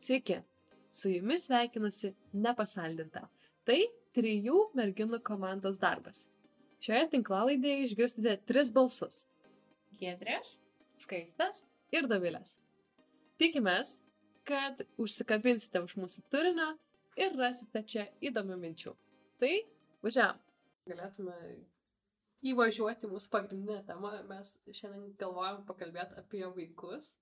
Sveiki, su jumis sveikinasi nepasaldinta. Tai trijų merginų komandos darbas. Šioje tinklalaidėje išgirsite tris balsus Giedrės. - skaistas ir dovilės. Tikimės, kad užsikabinsite už mūsų turinio ir rasite čia įdomių minčių. Tai, važiavam. Galėtume įvažiuoti mūsų pagrindinę temą. Mes šiandien galvojam pakalbėti apie vaikus.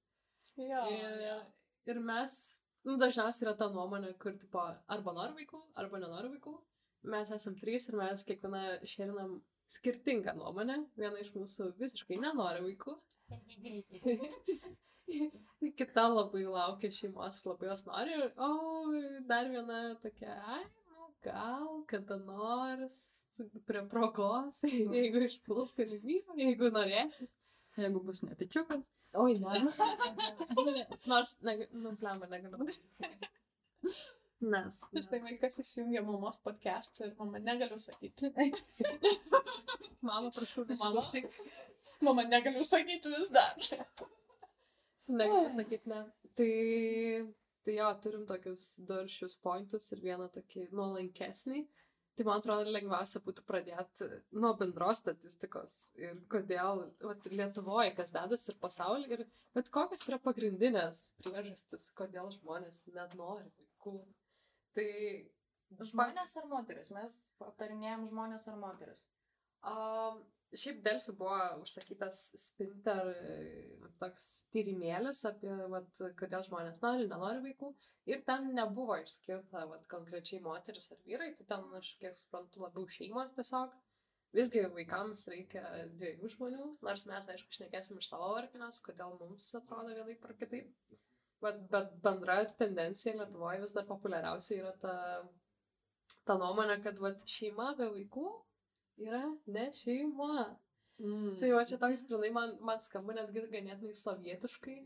Jo. Ir, ir mes, nu, dažniausiai yra ta nuomonė, kur, tipo, arba nori vaikų, arba nenori vaikų. Mes esam trys ir mes kiekvieną šerinam skirtingą nuomonę. Viena iš mūsų visiškai nenori vaikų. Kita labai laukia šeimos labai jos nori. O dar viena tokia, ai, nu, gal kada nors prie progos, jeigu išpuls galimybę, jeigu norėsis. Jeigu bus netyčiukas. Oi, ne. Nors, nu, plemba, negaliu. Nes. Ir štai vaikas įsijungia mamos podcast ir mama negaliu sakyti. Mama, prašau, nesiklausyk. mama negaliu sakyti vis dar. Negaliu sakyti ne. Tai, tai jo, turim tokius du aršius pointus ir vieną tokį nuolankesnį. Tai man atrodo, lengviausia būtų pradėti nuo bendros statistikos ir kodėl vat, Lietuvoje kas dedas ir pasaulyje ir bet kokios yra pagrindinės priežastis, kodėl žmonės net nori vaikų. Tai Žmonės ar moteris? Mes aptarinėjom žmonės ar moteris. Um, šiaip Delfi buvo užsakytas Spinter e, toks tyrimėlis apie, vat, kodėl žmonės nori, nenori vaikų. Ir ten nebuvo išskirta vat, konkrečiai moteris ar vyrai, tai ten, aš kiek suprantu, labiau šeimos tiesiog. Visgi vaikams reikia dviejų žmonių, nors mes, aišku, šnekėsim iš savo varpinės, kodėl mums atrodo vienaip ar kitaip. Bet, bet bendra tendencija Lietuvoje vis dar populiariausia yra ta, ta nuomonė, kad vat, šeima be vaikų yra ne šeima. Mm. Tai va čia toks, grinai, man, man skamba netgi ganėtinai sovietiškai,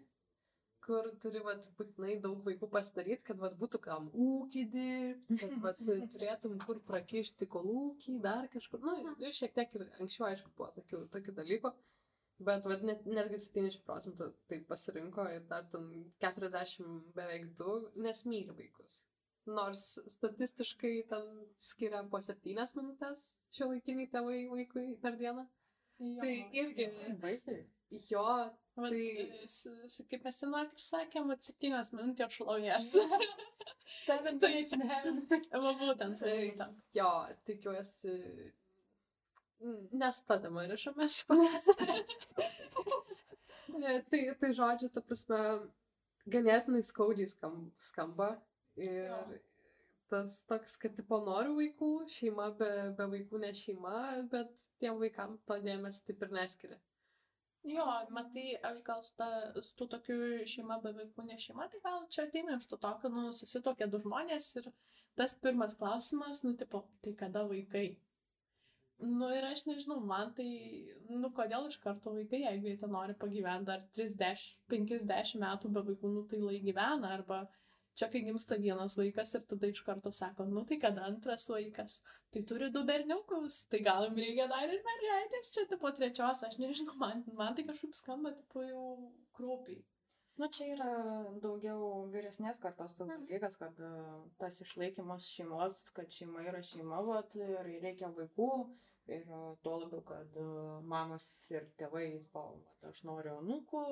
kur turi vat, būtinai daug vaikų pasidaryti, kad vat, būtų kam ūkį dirbti, kad vat, turėtum kur prakišti kolūkį, dar kažkur. Na, nu, šiek tiek ir anksčiau, aišku, buvo tokių, tokių dalykų. Bet vat, net, netgi 70 procentų tai pasirinko ir dar ten 40 beveik 2, nes myli vaikus. Nors statistiškai ten skiria po 7 minutės šio laikiniai tėvai vaikui per dieną. Jo. Tai irgi, Baisiai. jo, Vat, tai- kaip mes ten vakar sakėm, vat septynios minutės šlovės. Seven minutes in heaven. Va būtent, Tai- jo, tikiuosi. Nes ta tema rišamės šį pasakymą. tai, tai žodžiu, ta prasme, ganėtinai skaudžiai skam, skamba. Ir Jo. tas toks, kad tipo noriu vaikų, šeima be, be vaikų ne šeima, bet tiem vaikam to dėmesio taip ir neskiria. Jo, matai, aš gal su, ta, su tų tokiu šeima be vaikų ne šeima, tai gal čia ateina iš to tokio, nu, susitokė du žmonės ir tas pirmas klausimas, nu, tipo, tai kada vaikai? Nu, ir aš nežinau, man tai, nu, kodėl iš karto vaikai, jeigu jie ten nori pagyventi dar 30-50 metų be vaikų, nu, tai lai gyvena, arba čia, kai gimsta vienas vaikas ir tada iš karto sako, nu, tai kada antras vaikas? Tai turi du berniukus, tai gal jums reikia dar ir mergaitės, čia tipo trečios, aš nežinau, man, man tai kažkaip skamba, tipo jau krūpiai. Nu, čia yra daugiau vyresnės kartos tas Mhm. dalykas, kad e, tas išlaikymas šeimos, kad šeima yra šeima, vat, ir reikia vaikų. Ir e, tuo labiau, kad e, mamos ir tėvai, o, vat, aš noriu anūkų,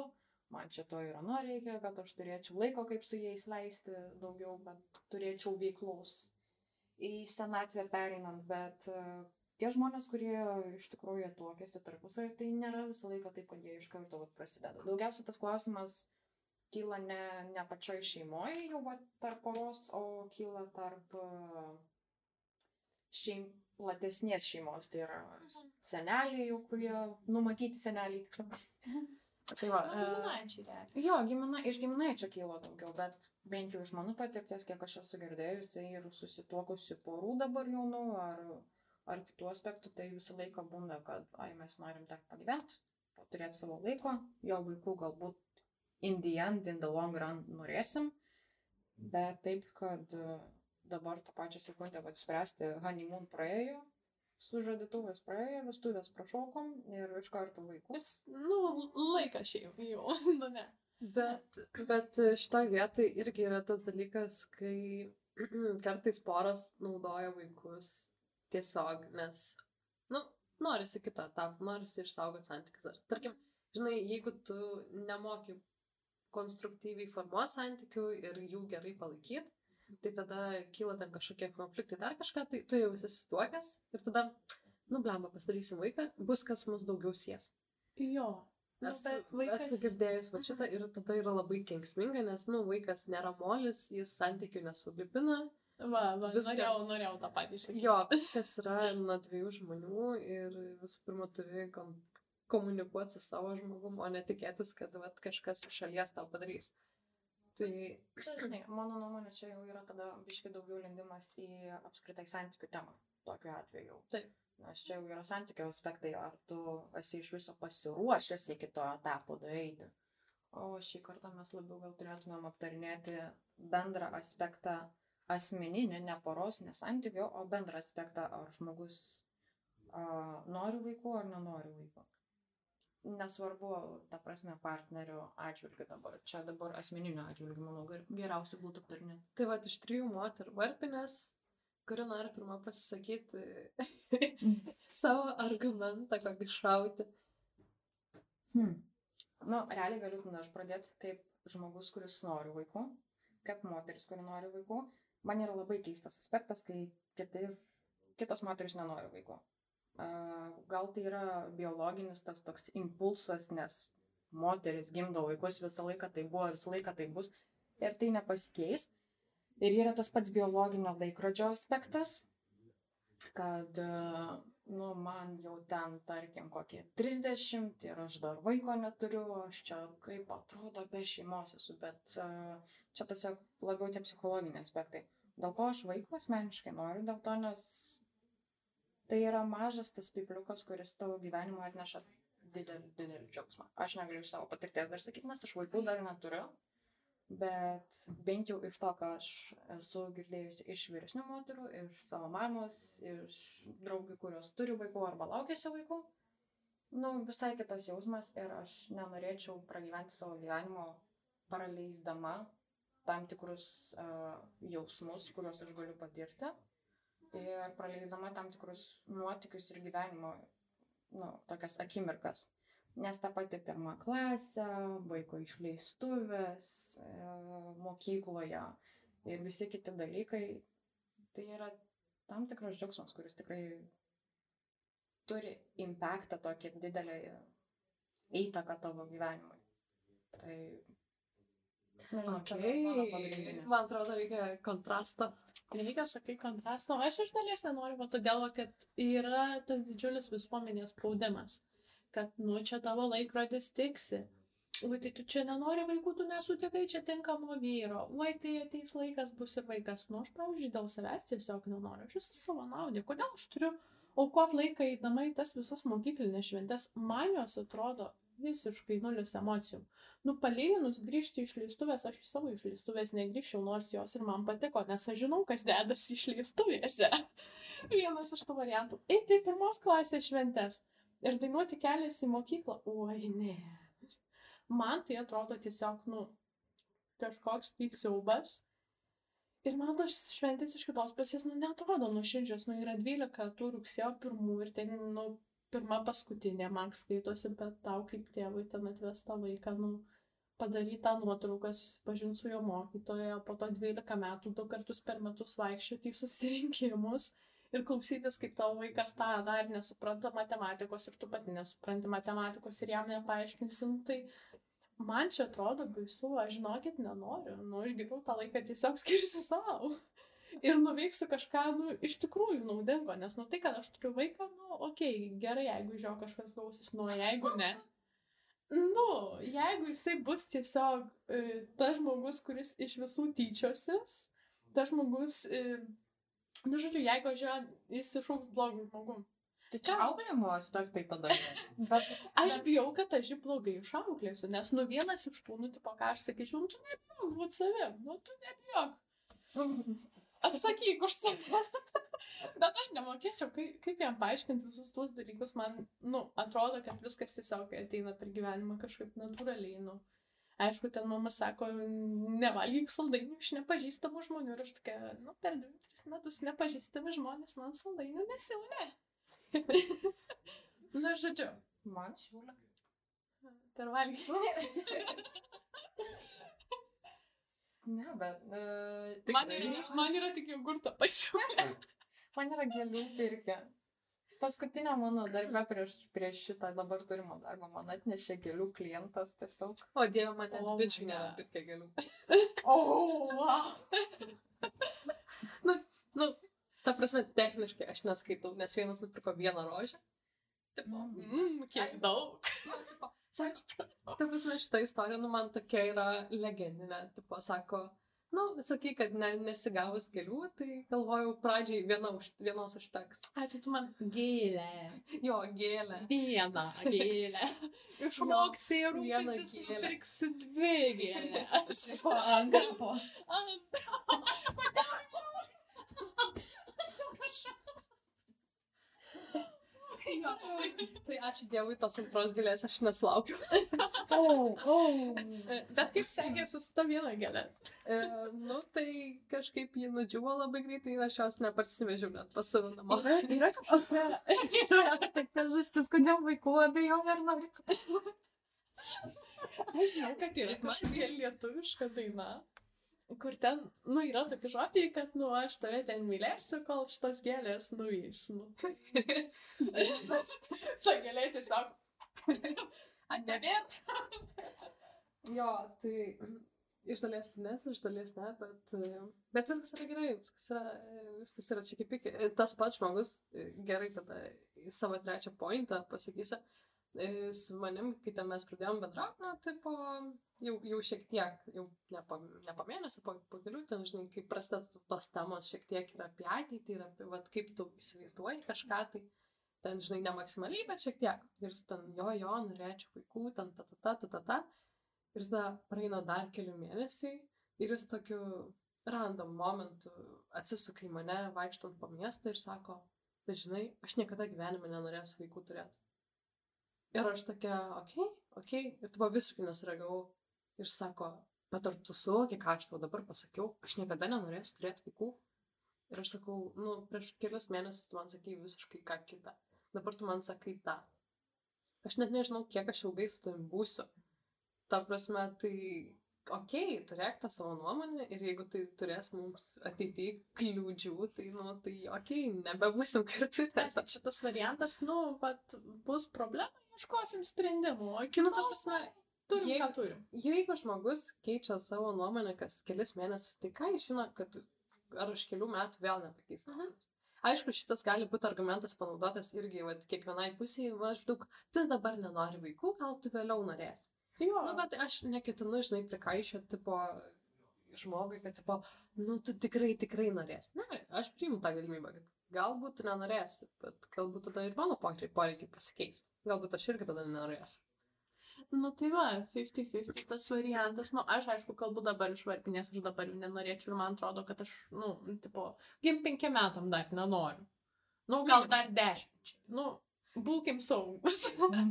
man čia to ir ano reikia, kad aš turėčiau laiko, kaip su jais leisti daugiau, kad turėčiau veiklos į senatvę pereinant, bet e, tie žmonės, kurie iš tikrųjų tuokėsi tarpusavį, tai nėra visą laiką taip, kad jie iš karto prasideda. Daugiausia tas klausimas kyla ne, ne pačioj šeimoje jau va, tarp poros, o kyla tarp e, šeim, platesnės šeimos. Tai yra seneliai jau, kurie numatyti seneliai tiksliau. Tai va, Nu, giminaičiai realiai. Jo, gimina, iš giminaičio kyla daugiau, bet bent jau iš mano patirties, kiek aš esu girdėjusi ir susituokusi porų dabar jaunų ar, ar kitų aspektų, tai visą laiką būna, kad, ai, mes norim dar pagyventi, turėti savo laiko, jo vaikų galbūt in the end, in the long run norėsim, bet taip, kad e, dabar tą pačią sekundę atspręsti, honeymoon praėjo, sužadėtuvės praėjo, vestuvės prašokom ir iš karto vaikus. Nu, laikas šiaip jau, nu ne. Bet, bet šitoje vietoje irgi yra tas dalykas, kai kartais poros naudoja vaikus tiesiog, nes, nu, norisi kitą etapą, norisi išsaugoti santykius. Ar, tarkim, žinai, jeigu tu nemoki konstruktyviai formuoti santykių ir jų gerai palaikyti, tai tada kyla ten kažkokie konfliktai, dar kažką, tai tu jau esi sutuokęs ir tada, nu, blemba, pasidarysim vaiką, bus kas mus daugiau sies. Jo. Nu, Esu, bet vaikas... esu girdėjus va šitą ir tada yra labai kenksminga, nes, nu, vaikas nėra molis, jis santykių nesulipina. Va, va, Viskas- norėjau, norėjau tą patį sakyti. Jo, viskas yra nuo dviejų žmonių ir visų pirma turi kom komunikuoti su savo žmogum, o ne tikėtis, kad vat, kažkas iš šalies tau padarys. Tai, Čia, žinai, mano nuomonė, čia jau yra tada biškai daugiau lindimas į apskritai santykių temą. Tokiu atveju. Taip. Nes čia jau yra santykių aspektai, ar tu esi iš viso pasiruošęs iki to etapo daeiti. O šį kartą mes labiau gal turėtumėm aptarinėti bendrą aspektą asmeninį, ne poros, ne santykių, o bendrą aspektą, ar žmogus a, nori vaikų ar nenori vaikų. Nesvarbu, ta prasme, partnerio atžvilgiu dabar. Čia dabar asmeninio atžvilgiu, manau, ger- geriausia būtų aptarinėti. tai va, iš trijų moterų varpinės, kuri nori pirmą pasisakyti savo argumentą, kokį šauti. Hmm. Nu, realiai galiu tada aš pradėti kaip žmogus, kuris nori vaikų, kaip moteris, kuri nori vaikų. Man yra labai keistas aspektas, kai kiti, kitos moteris nenori vaikų. Gal tai yra biologinis tas toks impulsas, nes moteris gimdo vaikus visą laiką, tai buvo visą laiką, tai bus ir tai nepasikeis. Ir yra tas pats biologinio laikrodžio aspektas, kad, nu, man jau ten, tarkim, kokie 30 ir aš dar vaiko neturiu, aš čia kaip atrodo be šeimos esu, bet čia tiesiog labiau tie psichologiniai aspektai. Dėl ko aš vaiko asmeniškai noriu, dėl to, nes tai yra mažas tas pipliukas, kuris tavo gyvenimo atneša didelį, didelį džiaugsmą. Aš negaliu iš savo patirties dar sakyti, nes aš vaikų dar neturiu, bet bent jau iš to, ką aš esu girdėjusi iš vyresnių moterų, iš savo mamos, iš draugių, kurios turi vaikų arba laukiasi vaikų, nu, visai kitas jausmas ir aš nenorėčiau pragyventi savo gyvenimo praleisdama tam tikrus uh, jausmus, kuriuos aš galiu patirti ir praleisdama tam tikrus nuotykius ir gyvenimo, nu, tokias akimirkas. Nes ta pati pirma klasė, vaiko išleistuvės, e, mokykloje ir visi kiti dalykai, tai yra tam tikras džiaugsmas, kuris tikrai turi impactą tokį didelį įtaką tavo gyvenimui. Tai, nežinau, čia gal mano Okay. Man atrodo, reikia kontrasto. Reikia, sakai, kontrasto. Aš iš dalies nenoriu, va, todėl, kad yra tas didžiulis visuomenės spaudimas, kad, nu, čia tavo laikrodis tiksi. Ui, tai tu čia nenori vaikų, tu nesutikai čia tinkamo vyro. Ui, tai ateis laikas, bus ir vaikas. Nu, aš, pavyzdžiui, dėl savęs tiesiog nenoriu. Aš esu savo naudė. Kodėl aš turiu aukot laiką eidama į tas visas mokyklinės šventės? Man jos atrodo visiškai nulis emocijų. Nu, palyginus grįžti iš leistuvės, aš iš savo išleistuvės negrįžčiau, nors jos ir man patiko, nes aš žinau, kas dedasi išleistuvėse. Vienas iš tų variantų. Eiti į pirmos klasės šventės ir dainuoti kelias į mokyklą. Oi, ne. Man tai atrodo tiesiog, nu, kažkoks tai siaubas. Ir man tos šventės iš kitos pusės, nu, netrodo nuoširdžios, nu, yra 12 tų rugsėjo pirmų ir ten, nu, pirma paskutinė man skaitosi, bet tau kaip tėvui ten atvesta vaiką, nu, padaryti tą nuotrauką, susipažinti su jo mokytoja, po to 12 metų du kartus per metus vaikščioti į susirinkimus ir klausytis, kaip tavo vaikas tą dar nesupranta matematikos ir tu pati nesupranti matematikos ir jam nepaaiškinsi, nu, tai man čia atrodo baisu, aš žinokit nenoriu, nu, aš geriau tą laiką tiesiog skirsiu savo. Ir nuveiksiu kažką, nu, iš tikrųjų naudingo, nes, nu, tai, kad aš turiu vaiką, nu, okei, okay, gerai, jeigu iš jo kažkas gausis, nu, jeigu ne. Nu, jeigu jisai bus tiesiog e, tas žmogus, kuris iš visų tyčiosis, tas žmogus, e, nu, žodžiu, jeigu aš jo, jis išauks blogų žmogum. Tai čia auklėjimo aspektai tada. Bet Aš bijau, kad aš jį blogai išauklėsiu, nes nu vienas iš tų, nu, tipo, ką aš sakyčiau, nu, tu nebijok būt savim, nu, tu nebijok. Atsakyk už save. Bet aš nemokėčiau, kaip, kaip jam paaiškinti visus tuos dalykus. Man, nu, atrodo, kad viskas tiesiog ateina per gyvenimą kažkaip natūraliai, nu. Aišku, ten mama sako, nevalgyk saldainių iš nepažįstamų žmonių. Ir aš tokia, nu, per 2-3 metus nepažįstami žmonės man saldainių nesiūlė. Na, žodžiu, Man siūlė. per valgymą. Ne, bet... Uh, Man, yra, man yra tik jogurto pasiūlė. man yra gėlių pirkė. Paskutinę mano darbę prieš, prieš šitą dabar turimą darbą man atnešė gėlių klientas tiesiog. O dieve, man net O, bičių nėra pirkę gėlių. O, oh, wow. Nu, ta prasme, techniškai aš neskaitau, nes vienas nupirko vieną rožę. Tipo, Mm. mm, Kiek daug. Sako, ta prasme, šita istorija, nu, man tokia yra legendinė. Tipo, sako, nu, sakai, kad ne, nesigavus gėlių, tai galvojau pradžiai viena už, vienos užteks. Ai, tai tu man gėlę. Jo, gėlę. Vieną gėlę. Išmoksi ir Vieną rūpintis, nupirksiu dvi gėlės. Po ant gapo. Ant- Kodėl žiūri? Atsiprašau. Jo. Tai ačiū Dievui, tos antros gėlės aš nesulaukiu. Oh, oh. Bet kaip sekėsi su ta viena gėlė? E, nu, tai kažkaip jį nudžiuvo labai greitai ir aš jos neparsivežiau net pas save namo. Yra, yra kažkokia. Yra tai priežastis, kodėl vaikų abejoju ar norit. Aš žinau, kad yra kažkokia lietuviška daina. Kur ten, nu, yra tokie žodžiai, kad, nu, aš tave ten mylėsiu, kol šitos gėlės nuvis. Nu. Ta gėlė tiesiog. Nebėr. Jo, tai iš dalies nes, iš dalies ne, bet, bet viskas yra gerai, viskas yra, viskas yra čia kaip. E, Tas pats žmogus, gerai tada į savo trečią pointą pasakysiu, e, su manim, kai ten mes pradėjom bendrauti, na, tai po, jau, jau šiek tiek, jau ne po, ne po mėnesio, po, po kelių, ten, žinai, kai prasideda tos temos šiek tiek ir apie ateitį, ir apie, vat, kaip tu įsivaizduoji kažką, tai ten, žinai, ne maksimaliai, bet šiek tiek. Ir ten, jo, jo, norėčiau vaikų, ten, ta, ta, ta, ta, ta, ta. Ir tada praeina dar keli mėnesiai ir jis tokiu random momentu atsisuka į mane, vaikštant po miestą ir sako, bet žinai, aš niekada gyvenime nenorėsiu vaikų turėti. Ir aš tokia, okei, okay, okei, okay. ir tu buvo visiškai nesureagavau. Ir sako, bet ar tu suvoki, ką aš tau dabar pasakiau, aš niekada nenorėsiu turėti vaikų. Ir aš sakau, nu, prieš kelias mėnesius tu man sakei visiškai ką kitą. Dabar tu man sakai tą. Aš net nežinau, kiek aš ilgai su tavim būsiu. Ta prasme, tai, okei, okay, turėk tą savo nuomonę ir jeigu tai turės mums ateityje kliūdžių, tai, nu, tai, okei, okay, nebebūsim kartu tiesiog. Šitas variantas, nu, vat, bus problema, ieškosim sprendimų. O iki Nu, nu, ta prasme, turim, jeigu- ką turim. Jeigu žmogus keičia savo nuomonę kas kelis mėnesius, tai ką jis žino, kad ar už kelių metų vėl nepakeis nuomonės. Aišku, šitas gali būti argumentas panaudotas irgi, vat, kiekvienai pusiai maždaug, tu dabar nenori vaikų, gal tu vėliau norėsi. Jo, Na, bet aš neketinu, žinai, prikaišio tipo žmogui, kad, tipo, nu, tu tikrai, tikrai norėsi. Ne, aš priimu tą galimybę, kad galbūt tu nenorėsi, bet galbūt tada ir mano poreikiai pasikeis. Galbūt aš irgi tada nenorėsiu. Nu tai va, 50-50 tas variantas. Nu, aš aišku, kalbu dabar iš varpinės, aš dabar jų nenorėčiau ir man atrodo, kad aš, nu, tipo, gim penkiem metam dar nenoriu. Nu, gal dar dešimčiai. Nu, būkim saugus.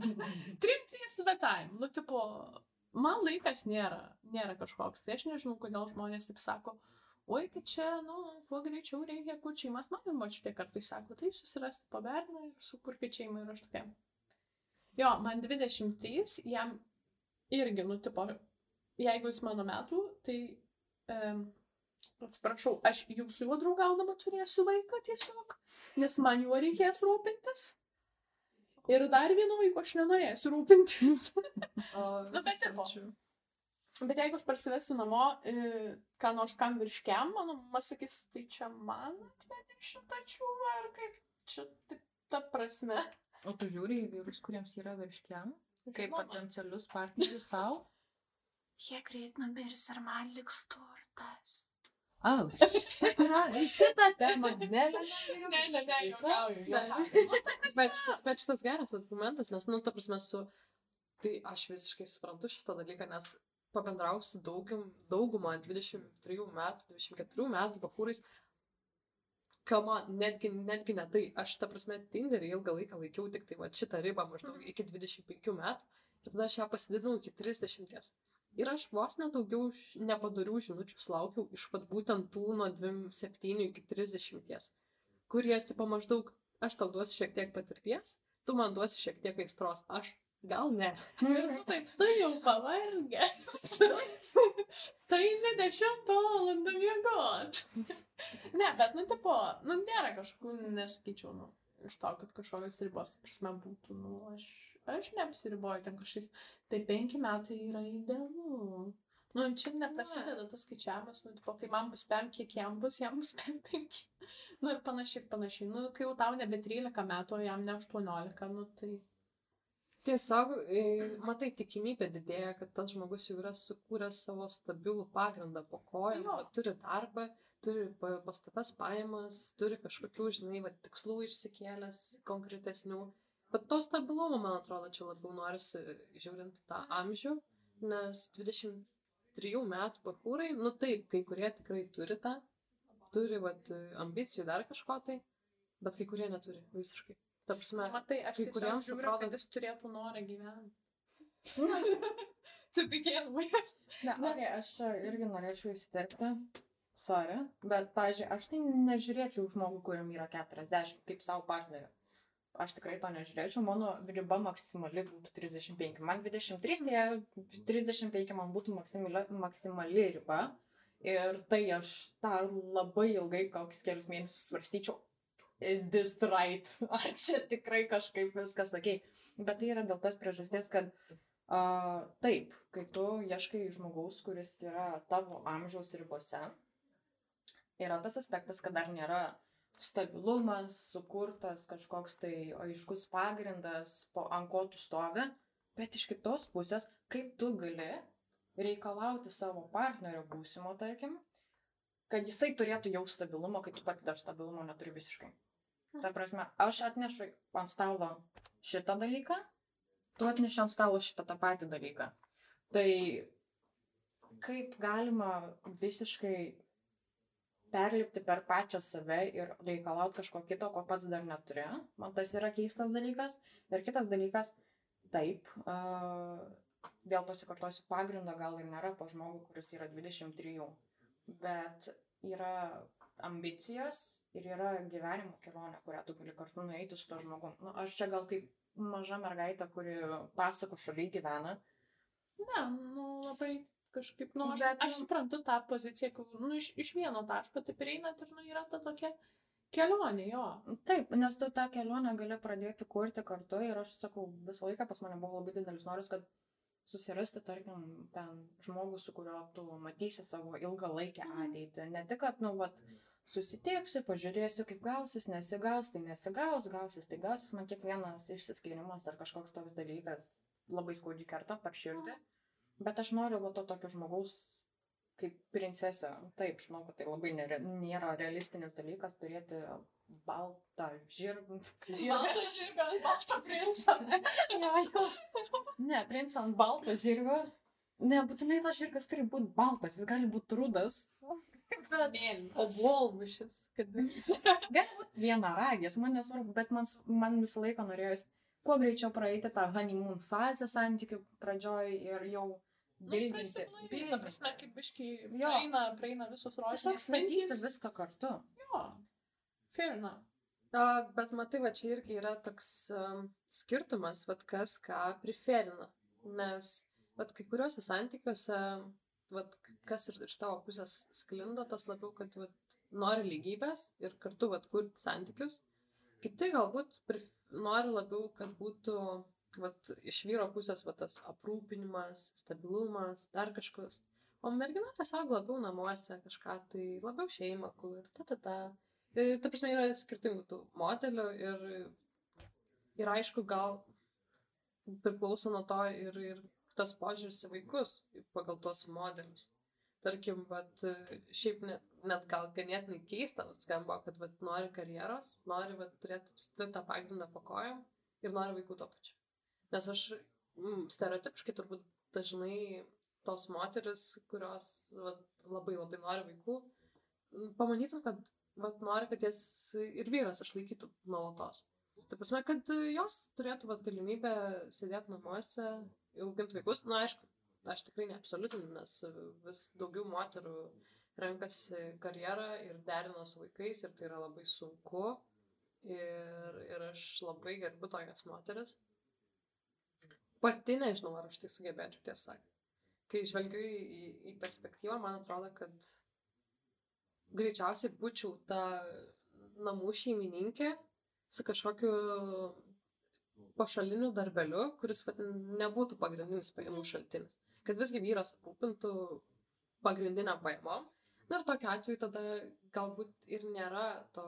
Trim, trys svetajim. Nu, tipo, man laikas nėra, nėra kažkoks. Tai aš nežinau, kodėl žmonės taip sako. Oi, tai čia, nu, kuo greičiau reikia kurti šeimas. Man ir močiutė kartais sako, tai susirasti po berną ir sukurkite šeimą ir aš tokia. Jo, man 23, jam irgi, nu, tipo, jeigu jis mano metų, tai, um, atsiprašau, aš jau su juo draugaudama turėsiu vaiką tiesiog, nes man juo reikės rūpintis. Ir dar vieno vaiko aš nenorėsiu rūpintis. O, Nu, bet tipo. Bet jeigu aš parsivesiu namo, e, ką nors kam virškiam, mano mama sakys, tai čia man atvedė šitą čiūvą, ar kaip čia taip ta prasme. O tu žiūri į vyrus, kuriems yra virškiam, kaip Žinoma. potencialius partnerius savo? Jie greit numirs ir man liks turtas. Au, šitą temą. Ne, ne, Ne, ne, ne, juokauju. Bet, šita, bet šitas geras argumentas, nes, nu, ta prasme, su... Tai aš visiškai suprantu šitą dalyką, nes pabendrau su daugum, daugumą 23 metų, 24 metų bakūrais. Kama, netgi, netgi ne tai, aš, ta prasme, Tinderį ilgą laiką laikiau tik tai va šitą ribą maždaug iki 25 metų ir tada aš ją pasididinau iki 30. Ir aš vos nedaugiau nepadarių žinučių sulaukiau iš pat būtent tų nuo 27 iki 30, kurie, tipo, maždaug, aš tau duosiu šiek tiek patirties, tu man duosi šiek tiek aistros, aš gal ne. Ir tu taip, tai jau pavargęs. tai ne dešimtą valandą miegot. ne, bet, nu, tipo, nu, nėra kažkokių, nesakyčiau, nu, iš to, kad kažkokios ribos, prasme, būtų, nu, aš, aš neapsiriboju ten kažkokiais, tai penki metai yra idealu. Nu, čia neprasideda tas skaičiavimas, nu, tipo, kai man bus pem, kiek jam bus, jam bus pem penki. Nu, ir panašiai, panašiai. Nu, kai jau tau nebe 13 metų, o jam ne 18, nu, tai... Tiesiog, e, matai, tikimybė didėja, kad tas žmogus jau yra sukūręs savo stabilų pagrindą po kojom, Jo. va, turi darbą, turi pa- pastovias pajamas, turi kažkokių, žinai, va, tikslų išsikėlęs konkretesnių. Bet to stabilumo, man atrodo, čia labiau norisi žiūrint tą amžių, nes 23 metų bahūrai, nu taip, kai kurie tikrai turi tą, turi vat, ambicijų dar kažko tai, bet kai kurie neturi visiškai. Ta prasme, Matai, aš kai kuriems žiūriu, atrodo- kad jis turėtų norą gyventi. to begin with. Ne, Nes- okay, aš čia irgi norėčiau įsiterpti. Sorry, bet, pažiūrėjau, aš tai nežiūrėčiau žmogų, kuriam yra 40, kaip savo partnerį. Aš tikrai to nežiūrėčiau, mano riba maksimali būtų 35. Man 23, tai 35 man būtų maksimali, maksimali riba. Ir tai aš tą labai ilgai, kokius kelius mėnesius svarstyčiau. Is this right? Ar čia tikrai kažkaip viskas sakei? Bet tai yra dėl tos priežasties, kad Uh, taip, kai tu ieškai žmogaus, kuris yra tavo amžiaus ribose, yra tas aspektas, kad dar nėra stabilumas, sukurtas kažkoks tai aiškus pagrindas, po ant ko tu stovi, bet iš kitos pusės, kaip tu gali reikalauti savo partnerio būsimo, tarkim, kad jisai turėtų jau stabilumo, kai tu pati dar stabilumo neturi visiškai. Ta prasme, aš atnešu ant stalo šitą dalyką, tu atneši ant stalo šitą tą patį dalyką. Tai kaip galima visiškai perlipti per pačią save ir reikalauti kažko kito, ko pats dar neturi. Man tas yra keistas dalykas. Ir kitas dalykas, taip, uh, vėl pasikartosiu, pagrindo gal ir nėra po žmogų, kuris yra 23, bet yra ambicijos ir yra gyvenimo kelionė, kurią tu gali kartu nueiti su to žmogum. Nu, aš čia gal kaip maža mergaitė, kuri pasako šaly gyvena. Ne, nu labai kažkaip, nu aš, Bet, aš nu- suprantu tą poziciją, kur, nu iš, iš vieno taško taip einat ir, nu yra ta tokia kelionė, jo. Taip, nes tu tą kelionę gali pradėti kurti kartu ir aš sakau, visą laiką pas mane buvo labai didelis noras, kad susirasti, tarkim, ten žmogų, su kuriuo tu matysi savo ilgalaikę ateitį. Ne tik, kad, nu, vat, susitieksiu, pažiūrėsiu, kaip gausis, nesigaus, tai nesigaus, gausis, tai gausis, man kiekvienas išsiskirimas ar kažkoks toks dalykas labai skaudžiai kerta per širdį. Bet aš noriu va to tokio žmogaus kaip princesė. Taip, žinau, kad tai labai nėra, nėra realistinis dalykas turėti baltą žirgą. Baltas žirgas, balto princo. Ne, princą ant balto žirgo. Nebūtinai tas žirgas turi būti baltas, jis gali būti rudas. Bet O volmušis. vienaragis, man nesvarbu, bet man, man visą laiką norėjosi kuo greičiau praeiti tą honeymoon fazę santykių pradžioj ir jau bildinti. Nu, Ta prasme, kaip biški Jo. praeina, praeina visos rožinės. Tiesiog statyti viską kartu. Jo. Fair enough. A, bet matai, va čia irgi yra toks um, skirtumas, vad kas ką preferina. Nes, vad kai kuriuose santykiuose, vad kas ir iš tavo pusės sklinda, tas labiau, kad vat, nori lygybės ir kartu vad kurti santykius. Kiti galbūt prif... nori labiau, kad būtų vat, iš vyro pusės vat, tas aprūpinimas, stabilumas, dar kažkas. O mergina tiesiog labiau namuose kažką, tai labiau šeimą kur, ta ta ta. E, Ta prasme, yra skirtingų tų modelių ir, ir aišku, gal priklauso nuo to ir, ir tas požiūris į vaikus pagal tuos modelius. Tarkim, vat, šiaip net, net gal ganėtinai keista skamba, kad vat, nori karjeros, nori vat, turėti tvirtą pagrindą po kojom ir nori vaikų to pačiu. Nes aš mm, stereotipiškai turbūt dažnai tos moteris, kurios vat, labai labai nori vaikų, pamanytum, kad vat, nori, kad jas ir vyras išlaikytų nuolatos. Tai prasme, kad jos turėtų vat, galimybę sėdėti namuose, auginti vaikus. Na, aišku, aš tikrai neabsoliutinu, nes vis daugiau moterų renkasi karjerą ir derina su vaikais ir tai yra labai sunku. Ir, ir aš labai gerbiu tokias moteris. Pati nežinau, ar aš tai sugebėčiau tiesą sakant. Kai žvelgiu į, į perspektyvą, man atrodo, kad greičiausiai būčiau ta namų šeimininkė su kažkokiu pašaliniu darbeliu, kuris nebūtų pagrindinis pajamų šaltinis. Kad visgi vyras aprūpintų pagrindinę pajamą. Na ir tokiu atveju tada galbūt ir nėra to,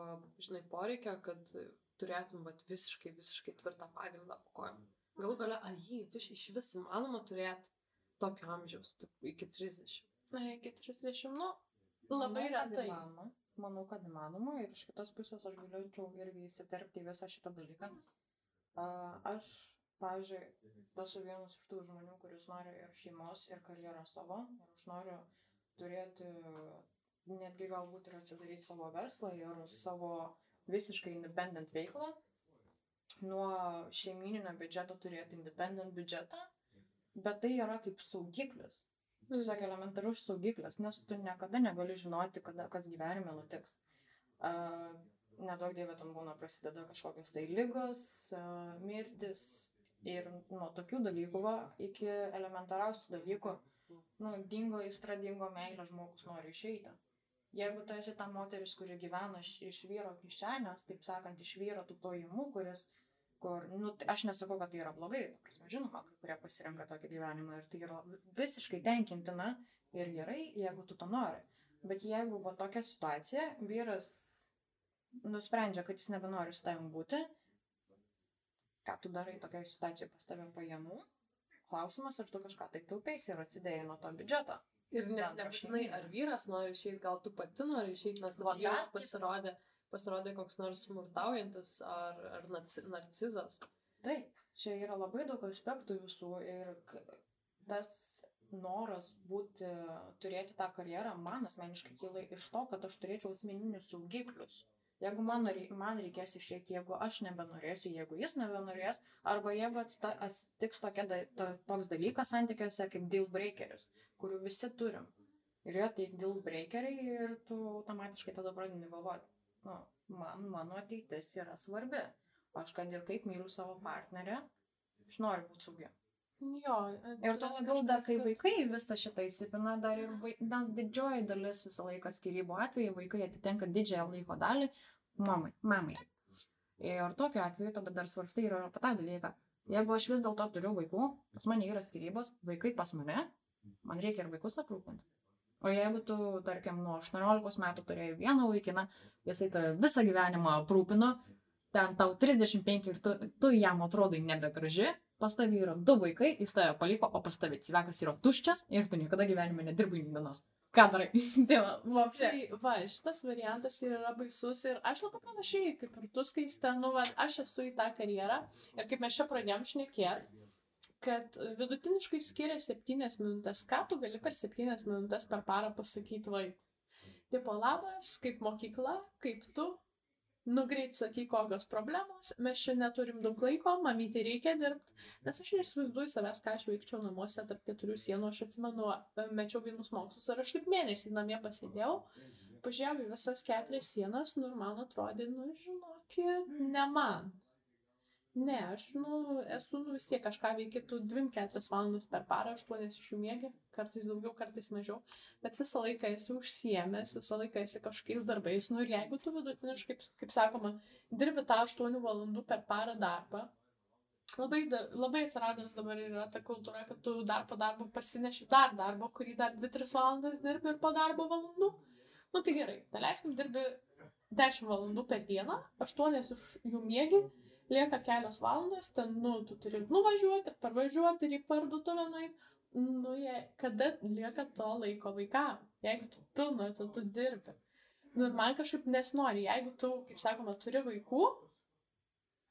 žinai, poreikio, kad turėtum vat, visiškai, visiškai tvirtą pagrindą po kojom. Galų gale, ar jį vis, iš vis įmanoma turėti tokio amžiaus, taip, iki 30? Na, iki 30, nu, labai retai. įmanoma. Manau, kad įmanoma ir iš kitos pusės aš galėčiau irgi įsiterpti į visą šitą dalyką. Aš, pavyzdžiui, esu vienas iš tų žmonių, kuris nori ir šeimos, ir karjerą savo. Ir aš noriu turėti, netgi galbūt ir atsidaryti savo verslą ir savo visiškai independent veiklą. Nuo šeimininio biudžeto turėti independent biudžetą. Bet tai yra kaip saugiklis. Tiesiog elementarus saugiklis, nes tu niekada negali žinoti, kada, kas gyvenime nutiks. Uh, Nedaug dievė tam būna prasideda kažkokios tai lygos, uh, mirtis ir nuo tokių dalykų va, iki elementariausių dalykų, nu, dingo įstra, dingo meilė, žmogus nori išeiti. Jeigu tu esi ta moteris, kuri gyvena iš, iš vyro kišenės, taip sakant, iš vyro tų pajamų, kuris, kur, nu, aš nesakau, kad tai yra blogai, prasme, žinoma, kai kurie pasirenka tokį gyvenimą ir tai yra visiškai tenkintina ir gerai, jeigu tu to nori. Bet jeigu va tokia situacija, vyras nusprendžia, kad jis nebenori su tavim būti, ką tu darai tokiai situacijai pas tavim pajamų, klausimas, ar tu kažką tai taupiais ir atsidėjai nuo to biudžeto. Ir ne, nebūtinai, šeimyninio. ar vyras nori išeiti, gal tu pati nori išeiti, nes tas Va, vyras dar kitas- pasirodė, koks nors smurtaujantis ar, ar narcizas. Taip, čia yra labai daug aspektų visų ir tas noras būti, turėti tą karjerą, man asmeniškai kyla iš to, kad aš turėčiau asmeninius saugiklius. Jeigu man, man reikės išėti, jeigu aš nebenorėsiu, jeigu jis nebenorės, arba jeigu atsitiks da, to, toks dalykas santykiuose kaip deal breakeris, kurių visi turim. Ir jie tai deal breakeriai ir tu automatiškai tada pradedi galvoti, nu, man, mano ateitis yra svarbi. Aš kad ir kaip myliu savo partnerę, aš noriu būti saugi. Jo, Ir atsiras labiau dar, kai vaikai visą šitą įsipina, dar ir vai... nes didžioji dalis visą laiką skirybų atveju vaikai atitenka didžiąją laiko dalį mamai. mamai. Ir tokiu atveju tada dar svarstai ir apie tą dalyką. Jeigu aš vis dėlto turiu vaikų, pas mane yra skirybos, vaikai pas mane, man reikia ir vaikus aprūpinti. O jeigu tu, tarkim, nuo 18 metų turėjai vieną vaikiną, jisai tave visą gyvenimą aprūpino, ten tau 35 ir tu, tu jam atrodai nebegraži, pas tavį yra du vaikai, jis tave paliko, o pas tavį cvekas yra tuščias ir tu niekada gyvenime nedirbai nei dienos. Ką darai? tai va, vapšė. Tai va, šitas variantas yra baisus ir aš labai panašiai, kaip ir tu skaista, nu, va, aš esu į tą karjerą ir kaip mes čia pradėjom šnekėti, kad vidutiniškai skiria 7 minutės, ką tu gali per 7 minutės per parą pasakyti vaikui. Tipo labas, kaip mokykla, kaip tu, nu greit sakyk, kokios problemos, mes čia neturim daug laiko, mamytė reikia dirbti, nes aš neįsivaizduoju savęs, ką aš veikčiau namuose tarp keturių sienų, aš atsimenu, mečiau vienus mokslus ir aš taip mėnesį namie pasėdėjau, pažiūrėjau visas keturias sienas, nu ir man atrodė, nu žinokit, ne man. Ne, aš, nu, esu, nu, vis tiek kažką veikiu, tu 2-4 valandas per parą, 8 iš jų mėgi, kartais daugiau, kartais mažiau, bet visą laiką esi užsiemęs, visą laiką esi kažkokiais darbais, nu ir jeigu tu vidutiniškai, kaip, kaip sakoma, dirbi tą 8 valandų per parą darbą, labai, da, labai atsiradęs dabar yra ta kultūra, kad tu dar po darbo parsineši dar darbo, kurį dar 2-3 valandas dirbi ir po darbo valandų. Nu tai gerai, daleiskim dirbi 10 valandų per dieną, 8 iš jų mėgi, lieka kelios valandos, ten, nu, tu turi nuvažiuoti parvažiuoti ir į parduotuvę nueiti. Nu, jie, kada lieka to laiko vaikam? Jeigu tu pilno, tu, tu dirbi. Nu, ir man kažkaip nesinori, jeigu tu, kaip sakoma, turi vaikų,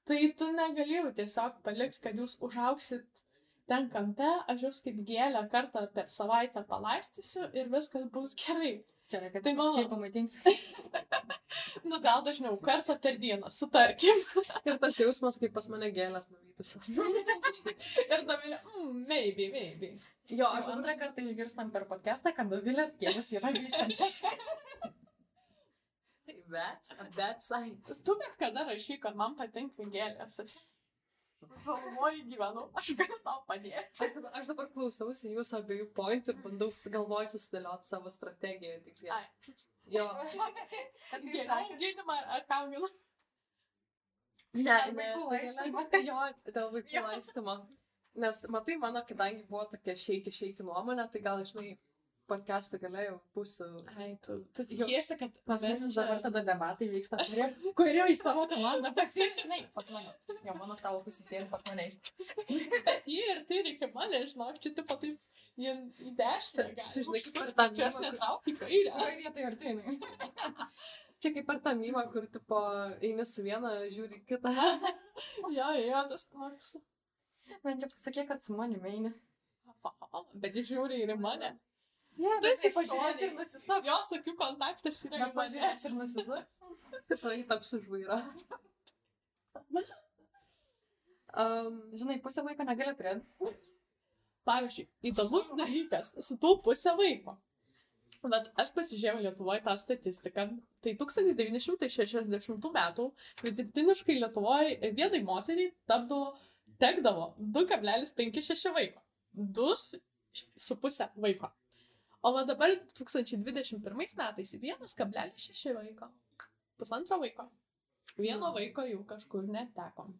tai tu negali jau tiesiog palikti, kad jūs užauksit ten kampe, aš jūs kaip gėlę kartą per savaitę palaistysiu ir viskas bus gerai. Gerai, kad Tai tai mano- paskui pamaitinsiu. Nu, gal dažniau kartą per dieną, sutarkim. Ir tas jausmas, kaip pas mane gėlės nuvytusios. Ir Dovilė, mm, maybe, maybe. Jo, aš antrą kartą išgirstam per podcastą, kad Dovilės gėlės yra vystančios. That's a bad sign. Tu bet kada rašy, kad man patinka gėlės. Aš žalmoji gyvenu, aš galiu tau padėti. Aš dabar, aš dabar klausausi jūsų abiejų pointų ir bandau galvoj susidėlioti savo strategiją. Tik Ai. Jo. Auginimą ar, augina? Ne, ne, laistymo. Jo, dėl vaikų laistymo. Nes, matai, mano, kadangi buvo tokia šeiki, šeiki nuomonė, tai gal, žinai, podcast'ą galėjau būsiu. Ai, tu, tu tikiesi, kad Pas mus čia- dabar tada debatai vyksta, kurie, kurie į savo komandą pasižinai. Pas mane. Jo, mano stalo pusėsėdi pas manęs. Bet jie ir tai reikia mane, žinok, čia tipo taip, jie į dešinę čia žinai, kaip per tą Čia aš netraukiu į kairę. Kurioje vietoje ar tai jinai? Čia kaip per tą mymą, kur, tipo, eini su viena, žiūri kitą. Jo, jo, tas toks. Man čia pasakė, kad su manimi eini. Bet žiūri ir į mane. Ja, Tu esi pažiūrės šone. ir nusisuks. Jo, sakiau, kontaktas yra Bet mane. pažiūrės ir nusisuks. Tai taps už vairo. Um, Žinai, pusę vaiko negali turėti. Pavyzdžiui, įdomus dalykas su tų pusė vaiko. Bet aš pasižiūrėjau Lietuvoje tą statistiką. Tai 1960 metų vidutiniškai Lietuvoje vienai moteriai tapdavo, tekdavo 2,56 vaiko. 2,5 vaiko. O va dabar 2021 metais 1,6 vaiko. Pusantro vaiko. Vieno vaiko jau kažkur netekom.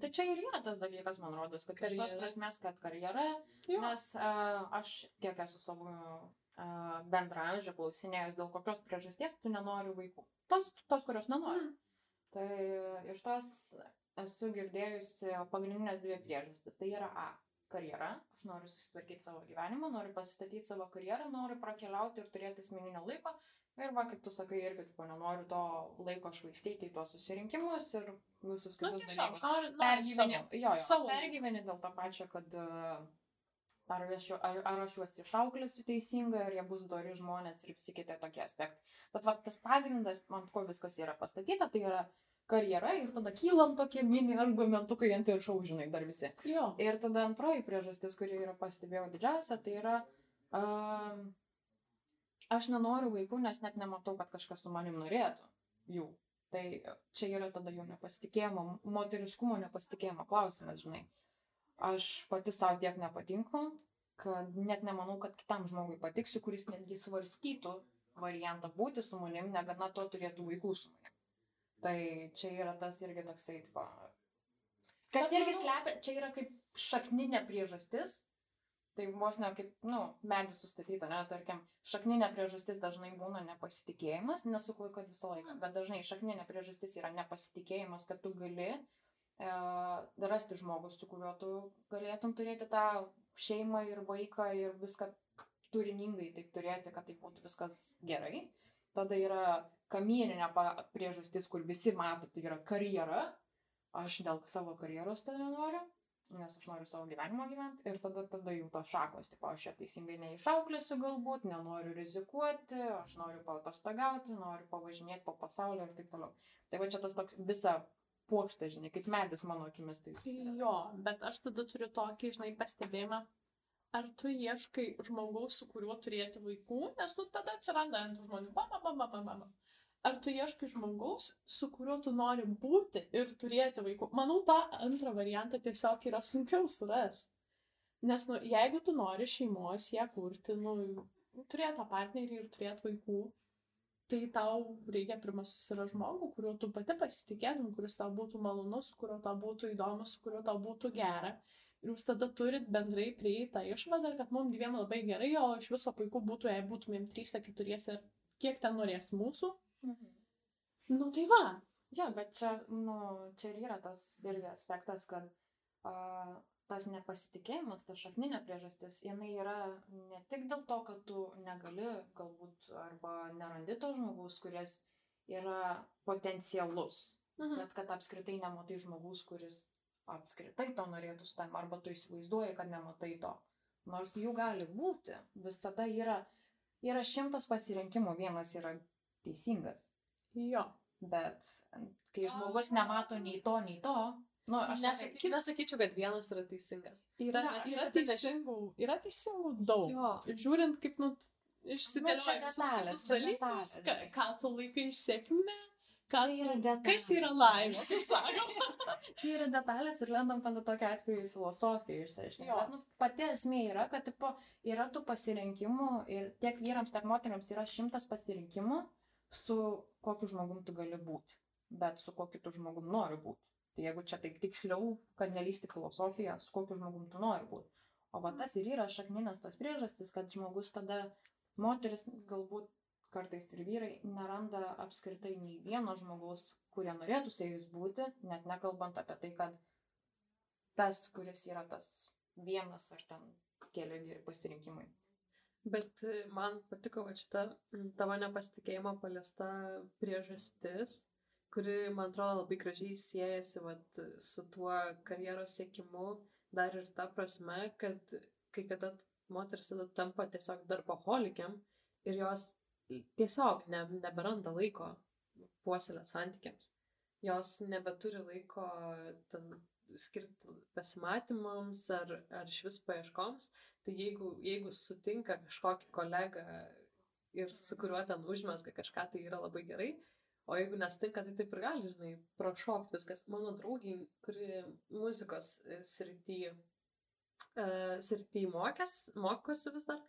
Tai čia ir yra tas dalykas, man rodos, kad iš tos Karjera. prasmes, kad karjera, Jo. nes uh, aš kiek esu savo uh, bendramžio klausinėjus, dėl kokios priežasties tu nenori vaikų. Tos, tos kurios nenori. Mm. Tai iš tos esu girdėjusi pagrindinės dvi priežastis. Tai yra A. Karjera. Aš noriu susitvarkyti savo gyvenimą, noriu pasistatyti savo karjerą, noriu prakeliauti ir turėti asmeninio laiko. Ir va, kaip tu sakai, irgi, tipo, nenoriu to laiko švaistyti į tuos susirinkimus ir visus Nu, kitus tiesiog, dalykus. nori, nori Pergyveni, savo. jo, jo, savo. pergyveni dėl to pačio, kad uh, ar, aš, ar, ar aš juos išauklėsiu teisingai, ar jie bus dori žmonės ir visi kiti tokie aspektai. Bet va, tas pagrindas, ant ko viskas yra pastatyta, tai yra karjera ir tada kylam tokie mini argumentukai ant viršaus, žinai, dar visi. Jo. Ir tada antroji priežastis, kuri yra pastebėjau didžiausia, tai yra, um, aš nenoriu vaikų, nes net nematau, kad kažkas su manim norėtų jų. Tai čia yra tada jau nepasitikėjimo, moteriškumo nepasitikėjimo klausimas, žinai. Aš pati savo tiek nepatinku, kad net nemanau, kad kitam žmogui patiksiu, kuris netgi svarstytų variantą būti su manim, negana to turėtų vaikų su manim. Tai čia yra tas irgi toksai, tipo, Kas irgi slepia, čia yra kaip šakninė priežastis. Tai vos ne kaip, nu, medis sustatyta, ne, tarkim, šakninė priežastis dažnai būna nepasitikėjimas, nesakau, kad visą laiką, bet dažnai šakninė priežastis yra nepasitikėjimas, kad tu gali e, rasti žmogus, su kuriuo tu galėtum turėti tą šeimą ir vaiką ir viską turiningai taip turėti, kad tai būtų viskas gerai. Tada yra kamieninė priežastis, kur visi mato, tai yra karjera, aš dėl savo karjeros tada noriu, nes aš noriu savo gyvenimą gyventi ir tada, tada jau tos šakos, tipo, aš čia teisingai neišauklėsiu galbūt, nenoriu rizikuoti, aš noriu paatostogauti, noriu pavažinėti po pasaulį ir taip toliau. Tai va čia tas toks visa puokštė, žinai, kaip medis mano akimis tai susideda. Jo, bet aš tada turiu tokį, žinai, pastebėjimą. Ar tu ieškai žmogaus, su kuriuo turėti vaikų, nes nu tada atsiranda ant žmonių. Ba, ba, ba, ba, ba, ba. Ar tu ieškai žmogaus, su kuriuo tu nori būti ir turėti vaikų? Manau, tą antrą variantą tiesiog yra sunkiau surasti. Nes, nu, jeigu tu nori šeimos, ją kurti, nu, turėti tą partnerį ir turėti vaikų, tai tau reikia pirmą susirasti žmogų, kuriuo tu pati pasitikėtum, kuris tau būtų malonus, su kuriuo tau būtų įdomu, su kuriuo tau būtų gera. Ir jūs tada turit bendrai prieiti tą išvadą, kad mums dviem labai gerai, o iš viso puiku būtų, jei būtumėm trys, keturiese ir kiek ten norės mūsų. Mhm. Nu tai va. Jo, bet čia, nu, čia ir yra tas irgi aspektas, kad a, tas nepasitikėjimas, ta šakninė priežastis, jinai yra ne tik dėl to, kad tu negali galbūt arba nerandi to žmogaus, kuris yra potencialus, Mhm. bet kad apskritai nematai žmogus, kuris apskritai to norėtų su tam, arba tu įsivaizduoji, kad nematai to. Nors jų gali būti, visada yra, yra šimtas pasirinkimų, vienas yra teisingas. Jo. Bet kai žmogus nemato nei to, nei to, nu, aš Nesaky, nesakyčiau, kad vienas yra teisingas. Yra, Ne, yra, teisingų, yra teisingų daug. Jo. Žiūrint, kaip, nu, Nu, išsidėlioja visus detalės, detalės, ką, ką tu laikai sėkme, ką yra tu, kas yra detalės. laimė, kaip sakoma. čia yra detalės ir lendam tada tokia atveju filosofiją išsiaiškinti. Nu, pati esmė yra, kad tipo, yra tų pasirinkimų ir tiek vyrams, tiek moteriams yra šimtas pasirinkimų, su kokiu žmogum tu gali būti, bet su kokiu tu žmogum nori būti. Tai jeigu čia taip tiksliau, kad nelysti filosofiją, su kokiu žmogum tu nori būti. O va tas ir yra šakninės tos priežastys, kad žmogus tada, moteris galbūt kartais ir vyrai neranda apskritai nei vieno žmogaus, kurie norėtų su jais būti, net nekalbant apie tai, kad tas, kuris yra tas vienas ar ten keli pasirinkimai. Bet e, man patiko va šita tavo nepasitikėjimo paliesta priežastis, kuri, man atrodo, labai gražiai siejasi vat, su tuo karjeros siekimu, dar ir ta prasme, kad kai kada moteris tada tampa tiesiog darboholikiam ir jos tiesiog ne, neberanda laiko puoselėt santykiams. Jos nebeturi laiko ten skirti pasimatymams ar, ar iš vis paieškoms. Tai jeigu, jeigu sutinka kažkokį kolegą ir su kuriuo ten užmesga kažką, tai yra labai gerai. O jeigu nesutinka, tai taip ir gali, žinai, prašokti viskas. Mano draugiai, kuri muzikos e, srity, uh, srity mokės, mokosi vis dar,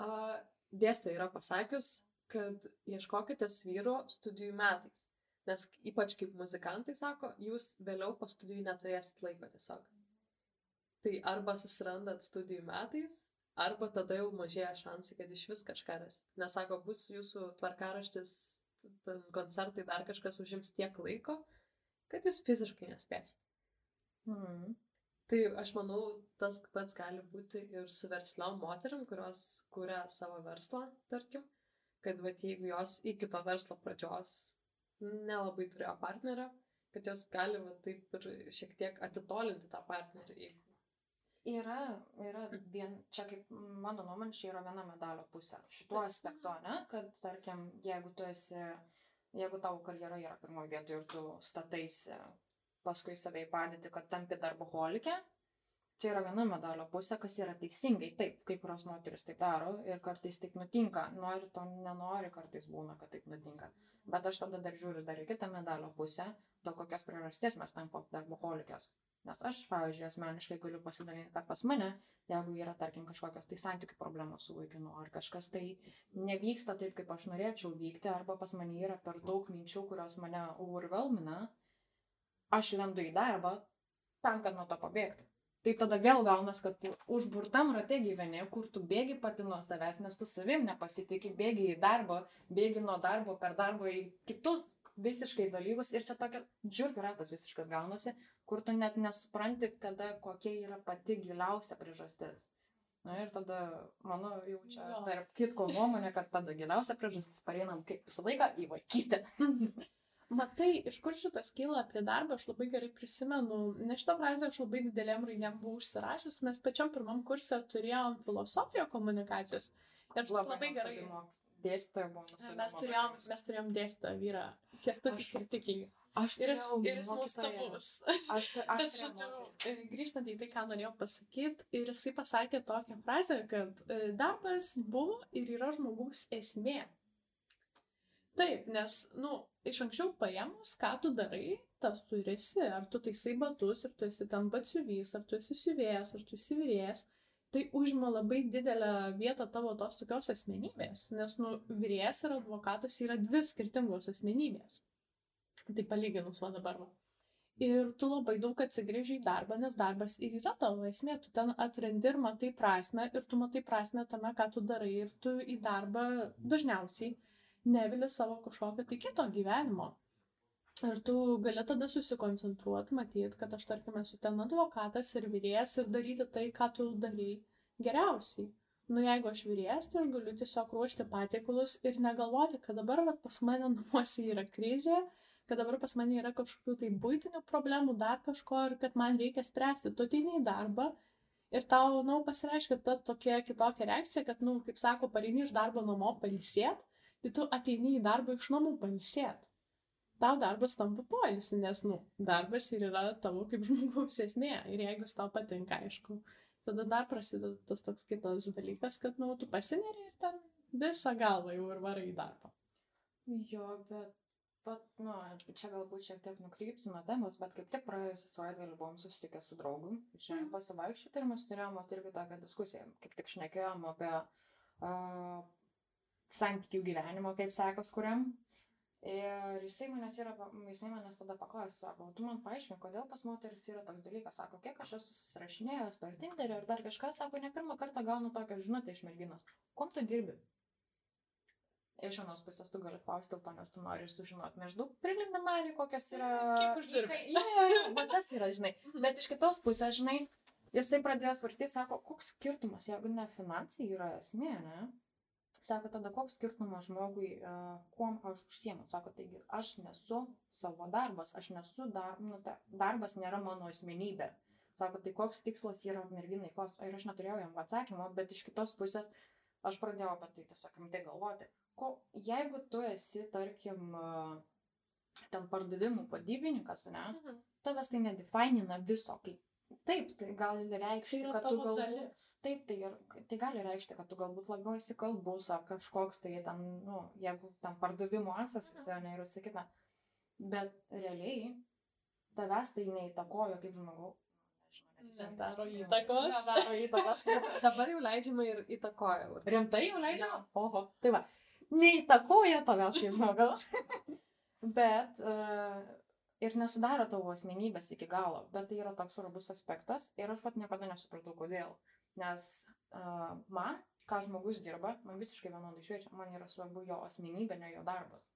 uh, dėstytoja yra pasakius, kad ieškokitės vyro studijų metais. Nes ypač kaip muzikantai sako, jūs vėliau po studijų neturėsit laiko tiesiog. Tai arba susirandat studijų metais, arba tada jau mažėja šansai, kad iš vis kažką rasit. Nes sako, bus jūsų tvarkaraštis, ten koncertai, dar kažkas užims tiek laiko, kad jūs fiziškai nespėsit. Hmm. Tai aš manau, tas pats gali būti ir su versliom moteriam, kurios kuria savo verslą, tarkim, kad vat, jeigu jos iki to verslo pradžios nelabai turėjo partnerio, kad jos gali vat, taip ir šiek tiek atitolinti tą partnerį. Jeigu... Yra, yra vien, čia kaip mano nuomonė, čia yra viena medalio pusė. Šituo aspektu, ne, kad tarkim, jeigu tu esi, jeigu tavo karjera yra pirmoje vietoje ir tu stataisi paskui savai padėti, kad tampi darboholikė, čia yra viena medalio pusė, kas yra teisingai. Taip, kai kurios moteris taip daro ir kartais taip nutinka. Nori to, nenori, kartais būna, kad taip nutinka. Bet aš tada dar žiūriu dar į kitą medalio pusę, dėl kokios priežasties mes tampam darboholikės. Nes aš, pavyzdžiui, asmeniškai galiu pasidalinti, kad pas mane, jeigu yra, tarkim, kažkokios tai santykių problemos su vaikinu, ar kažkas tai nevyksta taip, kaip aš norėčiau vykti, arba pas mane yra per daug minčių, kurios mane overwhelmina, aš lendu į darbą tam, kad nuo to pabėgti. Tai tada vėl gaunas, kad tu užburtam rate gyveni, kur tu bėgi pati nuo savęs, nes tu savim nepasitikė, bėgi į darbą, bėgi nuo darbo per darbą į kitus visiškai dalykus ir čia tokia žiūrkių ratas visiškas gaunasi, kur tu net nesupranti, tada kokia yra pati giliausia priežastis. Na ir tada, mano, jau čia tarp kitko nuomonė, kad tada giliausia priežastis pareinam kaip visą laiką į vaikystę. Matai, iš kur šitas kyla apie darbą, aš labai gerai prisimenu, ne šitą frazę aš labai didelėm raidėm buvau užsirašęs, mes pačiam pirmam kursė turėjom filosofiją komunikacijos. Ir aš labai, labai gerai. Dėstytoja buvo. Mes turėjom, mes turėjom dėstytoją vyrą, kestutį kritiklį. Aš Ir jis, ir jis nuostabus. Aš, tu, aš Bet, žodžiu, e, grįžtant į tai, ką norėjau pasakyti, ir jisai pasakė tokią frazę, kad e, darbas buvo ir yra žmogaus esmė. Taip, nes, nu, iš anksčiau paėmus, ką tu darai, tas tu ir esi. Ar tu taisai batus, ar tu esi ten batsiuvys, ar tu esi siuvėjas, ar tu esi vyrėjas. Tai užima labai didelę vietą tavo tos tokios asmenybės. Nes, nu, vyrėjas ir advokatas yra dvi skirtingos asmenybės. Tai palyginus va dabar. Va. Ir tu labai daug atsigrėži į darbą, nes darbas ir yra tavo esmė. Tu ten atrandi ir matai prasme, ir tu matai prasme tame, ką tu darai. Ir tu į darbą dažniausiai nevili savo kažkokio tai kito gyvenimo. Ir tu gali tada susikoncentruoti, matyti, kad aš, tarkim, esu ten advokatas ir vyrėjas ir daryti tai, ką tu darai geriausiai. Nu, jeigu aš vyrėjas, tai aš galiu tiesiog ruošti patiekalus ir negalvoti, kad dabar vat, pas mane namuose yra krizė, kad dabar pas mane yra kažkokių tai būtinių problemų, dar kažko ir kad man reikia spręsti. Tu ateini į darbą ir tau, na, nu, pasireiškia ta tokia kitokia reakcija, kad, na, nu, kaip sako, pareini iš darbo namo pailsėt, tai tu ateini į darbą iš namų pailsėt. tau darbas tampa poilsiu, nes, nu, darbas ir yra tavo kaip žmogaus esmė. Ir jeigu jis tau patinka, aišku, tada dar prasideda tas toks kitas dalykas, kad, nu, tu pasineri ir ten visą galvą jau ir varai į darbą. Jo, bet, vat, nu, čia galbūt šiek tiek nukrypsiu nuo temos, bet kaip tik praėjusią savaitgalį buvom susitikę su draugu, išėjom pasivaikščioti ir mes turėjom irgi tokią diskusiją, kaip tik šnekėjom apie uh, santykių gyvenimo, kaip sekos kuriam. Ir jisai manęs, yra, jisai manęs tada paklausė, sako, tu man paaiškink, kodėl pas moteris yra toks dalykas, sako, kiek aš esu susirašinėjęs per Tinderį ir dar kažką, sako, ne pirmą kartą gaunu tokią žinutę iš merginos, kom tu dirbi? Iš vienos pusės tu gali klausti dėl to, nes tu nori sužinoti maždaug preliminariai, kokios yra... Kiek uždirbi? Jo, va tas yra, žinai. Bet iš kitos pusės, žinai, jisai pradėjo svarstyti, sako, koks skirtumas, jeigu ne finansai yra esmė, ne? Sako, tada koks skirtumas žmogui, uh, kuom aš užsiemu. Sako, taigi aš nesu savo darbas, aš nesu dar, nu, ta, darbas nėra mano asmenybė. Sako, tai koks tikslas yra merginai klausti. Ir aš neturėjau jam atsakymo, bet iš kitos pusės aš pradėjau apie tai tiesiog rimtai galvoti. Ko, jeigu tu esi, tarkim, uh, ten pardavimų vadybininkas, ne, Mhm. tavęs tai nedefinina viso, kaip Taip, tai gali Tai reikšti, yra kad tu galbūt... dalis. Taip, tai, ir, tai gali reikšti, kad tu galbūt labiau esi kalbus ar kažkoks tai ten, nu, jeigu ten pardavimo asas o ne ir visa kita. Bet realiai tavęs tai neįtakojo kaip žmogau. Nežinau, net Nedaro įsivaizduoju. įtakos. Nedaro įtakos. Dabar jau leidžiama ir įtakoja. Rimtai jau leidžia? Oho. Tai va, neįtakoja tavęs kaip žmogaus. Bet uh, ir nesudaro tavo asmenybės iki galo. Bet tai yra toks svarbus aspektas ir aš pat niekada nesupratau, kodėl. Nes uh, man, ką žmogus dirba, man visiškai vienodai šviečia. Man yra svarbu jo asmenybė, ne jo darbas.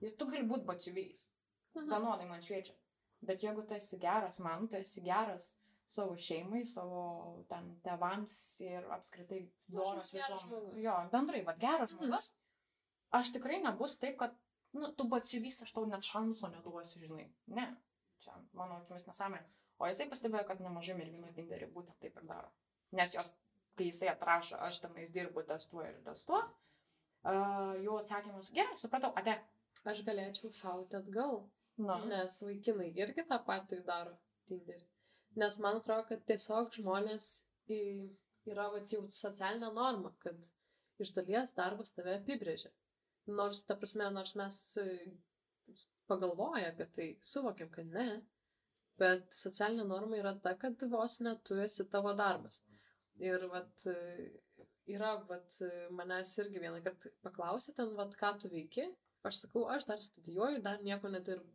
Jis tu gali būti batsiuvys. Mhm. Vienodai man šviečia. Bet jeigu tu esi geras man, tu esi geras savo šeimai, savo ten tevams ir apskritai doras geras visom. žmogus. Jo, bendrai, va, geras Mhm. žmogus. Aš tikrai nebus taip, kad, nu, tu batsiuvys, aš tau net šanso neduosiu, žinai. Ne. Čia mano akimis nesąmonė. O jisai pastebėjo, kad nemažai merginų Tinderį būtent taip ir daro. Nes jos, kai jisai atrašo, aš tenais dirbu testuoju ir testuoju, uh, jų atsakymas, gerai, supratau, ate. Aš galėčiau šauti atgal, Nu, nes vaikinai irgi tą patį daro Tinderį. Nes man atrodo, kad tiesiog žmonės į, yra vat, jau socialinė norma, kad iš dalies darbas tave apibrėžia. Nors, ta prasme, nors mes e, pagalvoję apie tai, suvokiam, kad ne, bet socialinė norma yra ta, kad vos net tu esi tavo darbas. Ir vat, e, yra, vat, e, manęs irgi vieną kartą paklausė ten, vat, ką tu veiki. Aš sakau, aš dar studijuoju, dar nieko nedirbu.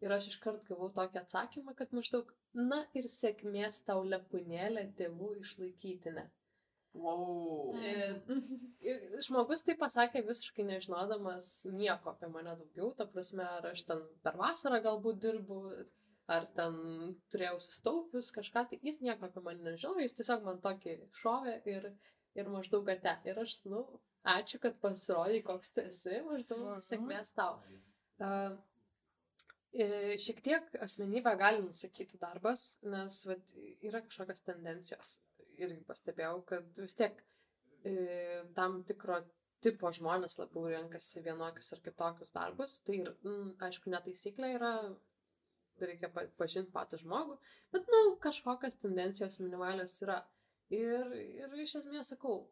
Ir aš iškart gavau tokį atsakymą, kad maždaug, na ir sėkmės tau lepūnėlę tėvų išlaikyti, ne. Wow. Ir, ir žmogus tai pasakė visiškai nežinodamas nieko apie mane daugiau, ta prasme, ar aš ten per vasarą galbūt dirbu, ar ten turėjau sustaupius kažką, tai jis nieko apie mane nežino, jis tiesiog man tokį šovė ir, ir maždaug ate. Ir aš, nu, ačiū, kad pasirodai, koks tu esi, maždaug sėkmės tau. Uh, E, Šiek tiek asmenybę gali nusakyti darbas, nes vat, yra kažkokios tendencijos. Irgi pastebėjau, kad vis tiek e, tam tikro tipo žmonės labiau renkasi vienokius ar kitokius darbus. Tai ir, mm, aišku, netaisyklė yra, reikia pa- pažinti patį žmogų, bet, na, nu, kažkokios tendencijos minimalios yra. Ir, ir iš esmės sakau,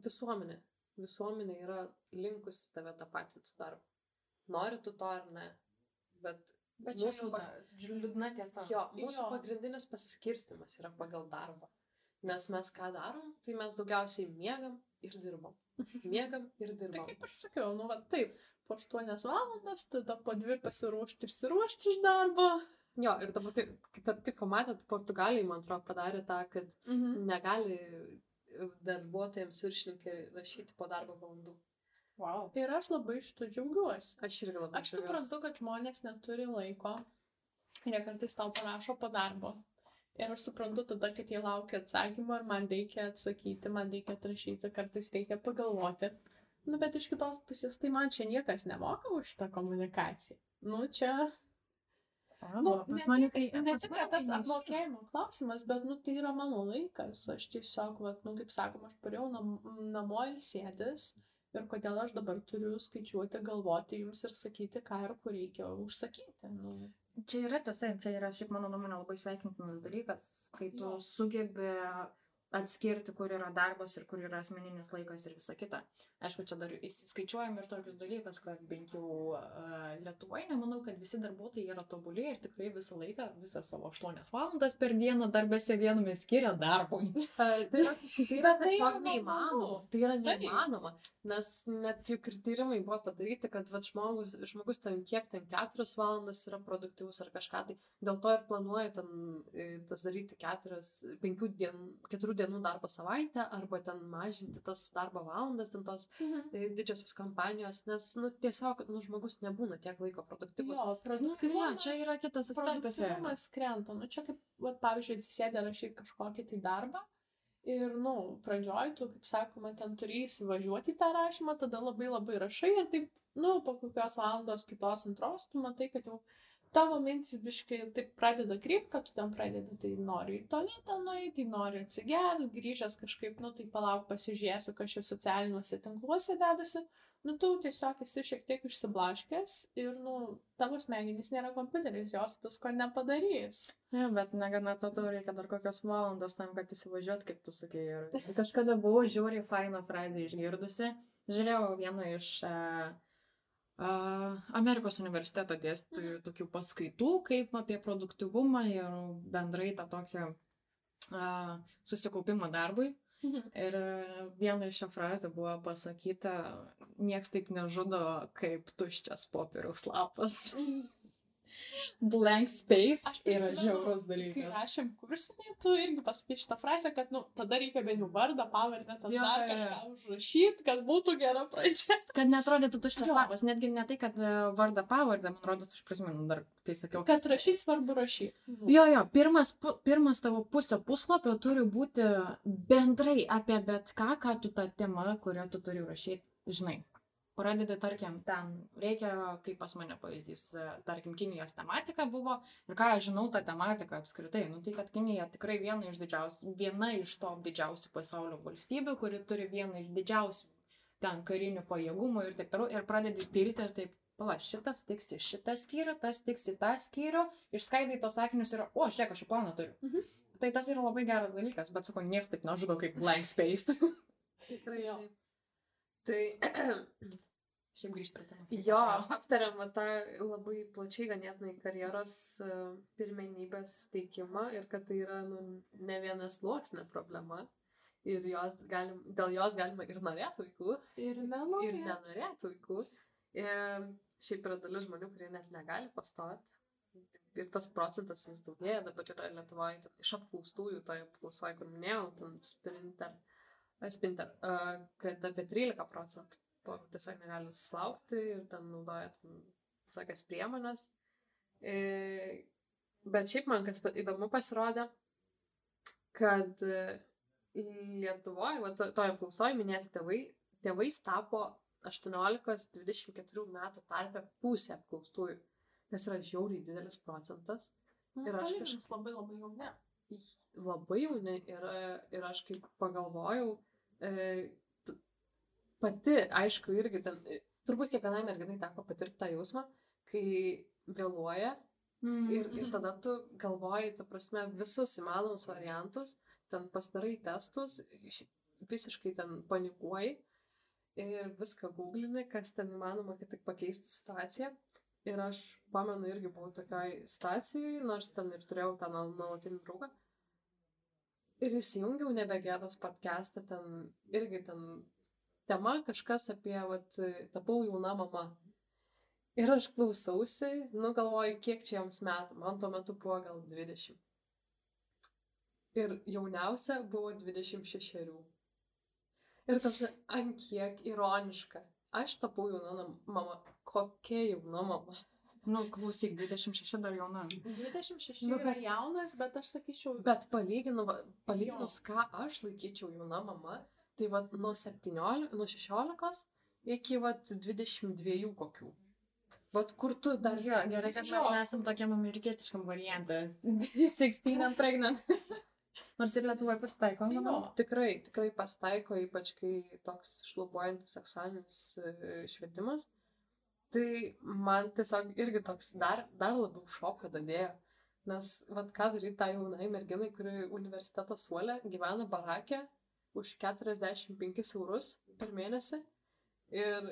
visuomenė. Visuomenė yra linkusi tave tą patį su darbu. Nori tu to ar ne. Bet Bet čia mūsų liūdna, liūdna tiesa. Jo, mūsų Jo. pagrindinis pasiskirstimas yra pagal darbą. Nes mes ką darom, tai mes daugiausiai miegam ir dirbam. Miegam ir Tai dirbam. kaip ir sakiau, nu, va, Taip. po 8 valandas, tada po 2 pasiruošti ir siruošti iš darbo. Jo, ir dabar, kai, kai tarp kitko matėt, Portugalijai, man atrodo, padarė tą, kad Mhm. negali darbuotojams viršininkai rašyti po darbo valandų. Wow. Ir aš labai iš to džiaugiuosi. Aš irgi labai Aš suprantu, kad žmonės neturi laiko ir jie kartais tau parašo po darbo. Ir aš suprantu tada, kad jie laukia atsakymo ir man reikia atsakyti, man reikia atrašyti, kartais reikia pagalvoti. Nu, bet iš kitos pusės, tai man čia niekas nemoka už šitą komunikaciją. Nu, čia... Nu, pas ne mane tai- ne tik tai tas neiš- apmokėjimo klausimas, bet, nu, tai yra mano laikas. Aš tiesiog, vat, nu, kaip sakoma, aš parėjau nam, namo ilsėtis Ir kodėl aš dabar turiu skaičiuoti, galvoti jums ir sakyti, ką ir kur reikia užsakyti. Nu, Čia yra tiesa, čia yra šiaip mano nuomonė labai sveikintinas dalykas, kai tu sugebi atskirti, kur yra darbas ir kur yra asmeninis laikas ir visa kita. Aišku, čia dar įsiskaičiuojam ir tokius dalykus, kad bent jau uh, Lietuvoje nemanau, kad visi darbuotojai yra tobulį ir tikrai visą laiką, visą savo 8 valandas per dieną darbę sėdėdami skiria darbui. Tai yra, tai yra Bet tai tiesiog neįmanoma. Tai yra neįmanoma. Nes net juk ir tyrimai buvo padaryti, kad vat, žmogus, žmogus ten kiek ten keturias valandas yra produktyvus ar kažką. Tai dėl to ir planuoja ten e, tas daryti keturias, penkių dienų, keturių dienų darbo savaitę arba ten mažinti tas darbo valandas, ten tos e, didžiosios kompanijos, nes nu, tiesiog nu, žmogus nebūna tiek laiko produktyvus. Jo, Nu, jo, produktyvumas. čia yra kitas aspektas. Produktyvumas krenta. Nu, čia kaip, vat, pavyzdžiui, atsisėdė rašyti kažkokį tai darbą. Ir, nu, pradžioj tu, kaip sakoma, ten turi įsivažiuoti tą rašymą, tada labai labai rašai ir taip, nu, po kokios valandos kitos antros, tu matai, kad jau tavo mintis biškai taip pradeda krypti, kad tu ten pradedi, tai nori į tualetą nueiti, nori atsigerti, grįžęs kažkaip, nu, tai palauk, pasižiūrėsiu, kas čia socialiniuose tinkluose dedasi, nu, tu tiesiog esi šiek tiek išsiblaškęs ir, nu, tavo smegenys nėra kompiuteris, jos visko nepadarys. Ne, bet negana to, tau reikia dar kokios valandos tam, kad įsivažiuot, kaip tu sakai. Ir kažkada buvau žiūri fainą frazę išgirdusi. Žiūrėjau vieną iš uh, Amerikos universiteto dėstytojų tokių paskaitų, kaip apie produktivumą ir bendrai tą tokį susikaupimą darbui. Ir e, viena iš šio frazė buvo pasakyta, nieks taip nežudo kaip tuščias popieriaus lapas. Blank space yra žiaurus Kai dalykas. rašėm kursinį, tu irgi pasakai šitą frazę, kad, nu, tada reikia bent jau vardą, pavardę, tada Jo, dar jo, jo. kažką užrašyti, kad būtų gera pradžia. Kad netrodytų tuščias lapas, netgi ne tai, kad e, vardą pavardę, man rodos, aš prisimenu dar, kai sakiau. Kad rašyti svarbu rašyti. Jo, jo, pirmas, pirmas tavo pusė puslapio turi būti bendrai apie bet ką, ką tu tą temą, kurią tu turi rašyti, žinai. Pradedi, tarkim, ten reikia, kaip pas mane pavyzdys, tarkim, Kinijos tematika buvo ir ką aš žinau tą tematiką apskritai. Nu, tai, kad Kinija tikrai viena iš didžiausių, viena iš to didžiausių pasaulio valstybių, kuri turi vieną iš didžiausių ten karinių pajėgumų ir taip toliau. Ir pradedi pilti ir taip, pala, šitas tiks į šitą skyrių, tas tiks į tą skyrių, išskaidai tos sakinius ir, o, aš čia kažkokį planą turiu. Mhm. Tai tas yra labai geras dalykas, bet sakau, niekas taip nežudo kaip blank space. Tikrai Jo. taip. Tai Šiaip grįžti prie temos. Jo, aptariam tą labai plačiai ganėtinai karjeros e, pirmenybės teikimą ir kad tai yra nu, ne vienas sluoksnė problema. Ir jos galim, dėl jos galima ir norėti vaikų, Ir nenori. ir nenorėti vaikų. Ir šiaip yra dalis žmonių, kurie net negali pastoti. Ir tas procentas vis daugėja, dabar yra Lietuvoje iš apklaustųjų, toje apklausoje, kur minėjau, ten Sprinter, a, Sprinter a, kad apie 13 procentų po- tiesiog negali susilaukti ir ten naudoja visokias priemonės. E, bet šiaip man kas įdomu pasirodė, kad e, Lietuvoje, va, to- toje apklausoje minėti tėvai, tėvais tapo 18-24 metų tarpe pusė apklaustųjų, kas yra žiauriai didelis procentas. Ir Ir aš aš kažkaip- labai labai jauni. Labai jauni ir, ir aš kaip pagalvojau, e, pati, aišku, irgi ten, turbūt kiekvienai merginai teko patirti tą jausmą, kai vėluoja Mm. ir, ir tada tu galvoji, ta prasme, visus įmanomus variantus, ten pastarai testus, iš- visiškai ten panikuoji ir viską googlini, kas ten įmanoma, kad tik pakeistų situaciją. Ir aš pamenu, irgi buvau tokioj situacijai, nors ten ir turėjau tą nuol- nuolatinį draugą. Ir įsijungiau nebegėdos podcastą, ten irgi ten tema kažkas apie, vat, tapau jauna mama. Ir aš klausausi, nu galvoju, kiek čia joms metų. Man tuo metu buvo gal 20. Ir jauniausia buvo 26. Ir toks, ant kiek ironiška. Aš tapau jauna mama. Kokia jauna mama. Nu, klausyk, 26 dar jauna. 26 Nu, yra bet- jaunas, bet aš sakyčiau, Bet palyginu, palyginus, ką aš laikyčiau jauna mama, tai va nuo 17, nuo 16 iki va 22 kokių. Vat kur tu dar... Jo, gerai, kad mes nesam tokiam amerikietiškam variantui. 16 and pregnant. Nors ir Lietuvoje pasitaiko, Tai manau. jo. Tikrai, tikrai pasitaiko, ypač kai toks šlubuojantis seksualinis e, švietimas. Tai man tiesiog irgi toks dar, dar labiau šoko dadėjo. Nes, vad, ką daryti tai jaunai merginai, kuri universiteto suolė gyvena barakė už 45 eurus per mėnesį. Ir,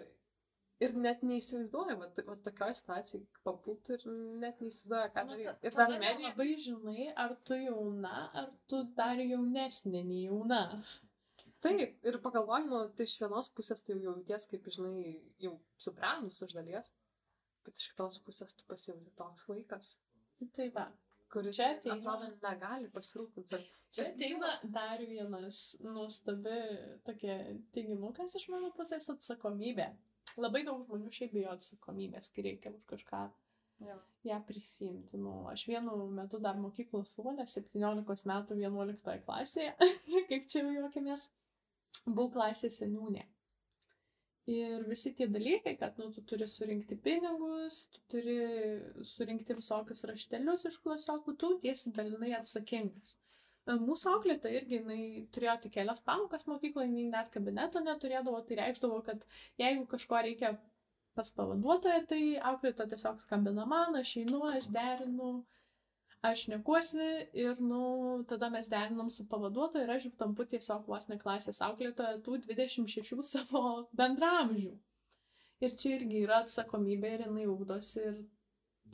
ir net neįsivaizduoja, va, va tokioje situacijoje papult ir net neįsivaizduoja, ką Nu, daryti. ta- Ir dar medija. Labai žinai, ar tu jauna, ar tu dar jaunesnė nei jauna. Taip, ir pagalvoju, nu, tai iš vienos pusės tai jau jauties, kaip, žinai, jau subrendus iš dalies, bet iš kitos pusės tu pasijauti toks vaikas, Tai va. kuris Čia ateina- atrodo negali pasirūpinti. Čia ateina dar vienas nuostabi tokia teiginukas iš mano pusės atsakomybė. Labai daug žmonių šiaip bijo atsakomybės, kai reikia už kažką Jo. ją prisimti. Nu, aš vienu metu dar mokyklos suolė, 17 metų 11 klasėje, kaip čia jau juokiamės, buvau klasės seniūnė. Ir visi tie dalykai, kad nu, tu turi surinkti pinigus, tu turi surinkti visokius raštelius iš klasiokų, tu tiesi dalinai atsakingas. E, Mūsų auklėta irgi jinai turėjo tik kelias pamokas mokykloje, jinai net kabineto neturėdavo, tai reikšdavo, kad jeigu kažko reikia pas pavaduotoją, tai auklėta tiesiog skambina man, aš einu, aš derinu, aš nekuosi ir, nu, tada mes derinam su pavaduotoju ir aš jau tampu tiesiog vos ne klasės auklėtoja tų 26 savo bendramžių. Ir čia irgi yra atsakomybė ir jinai ugdosi ir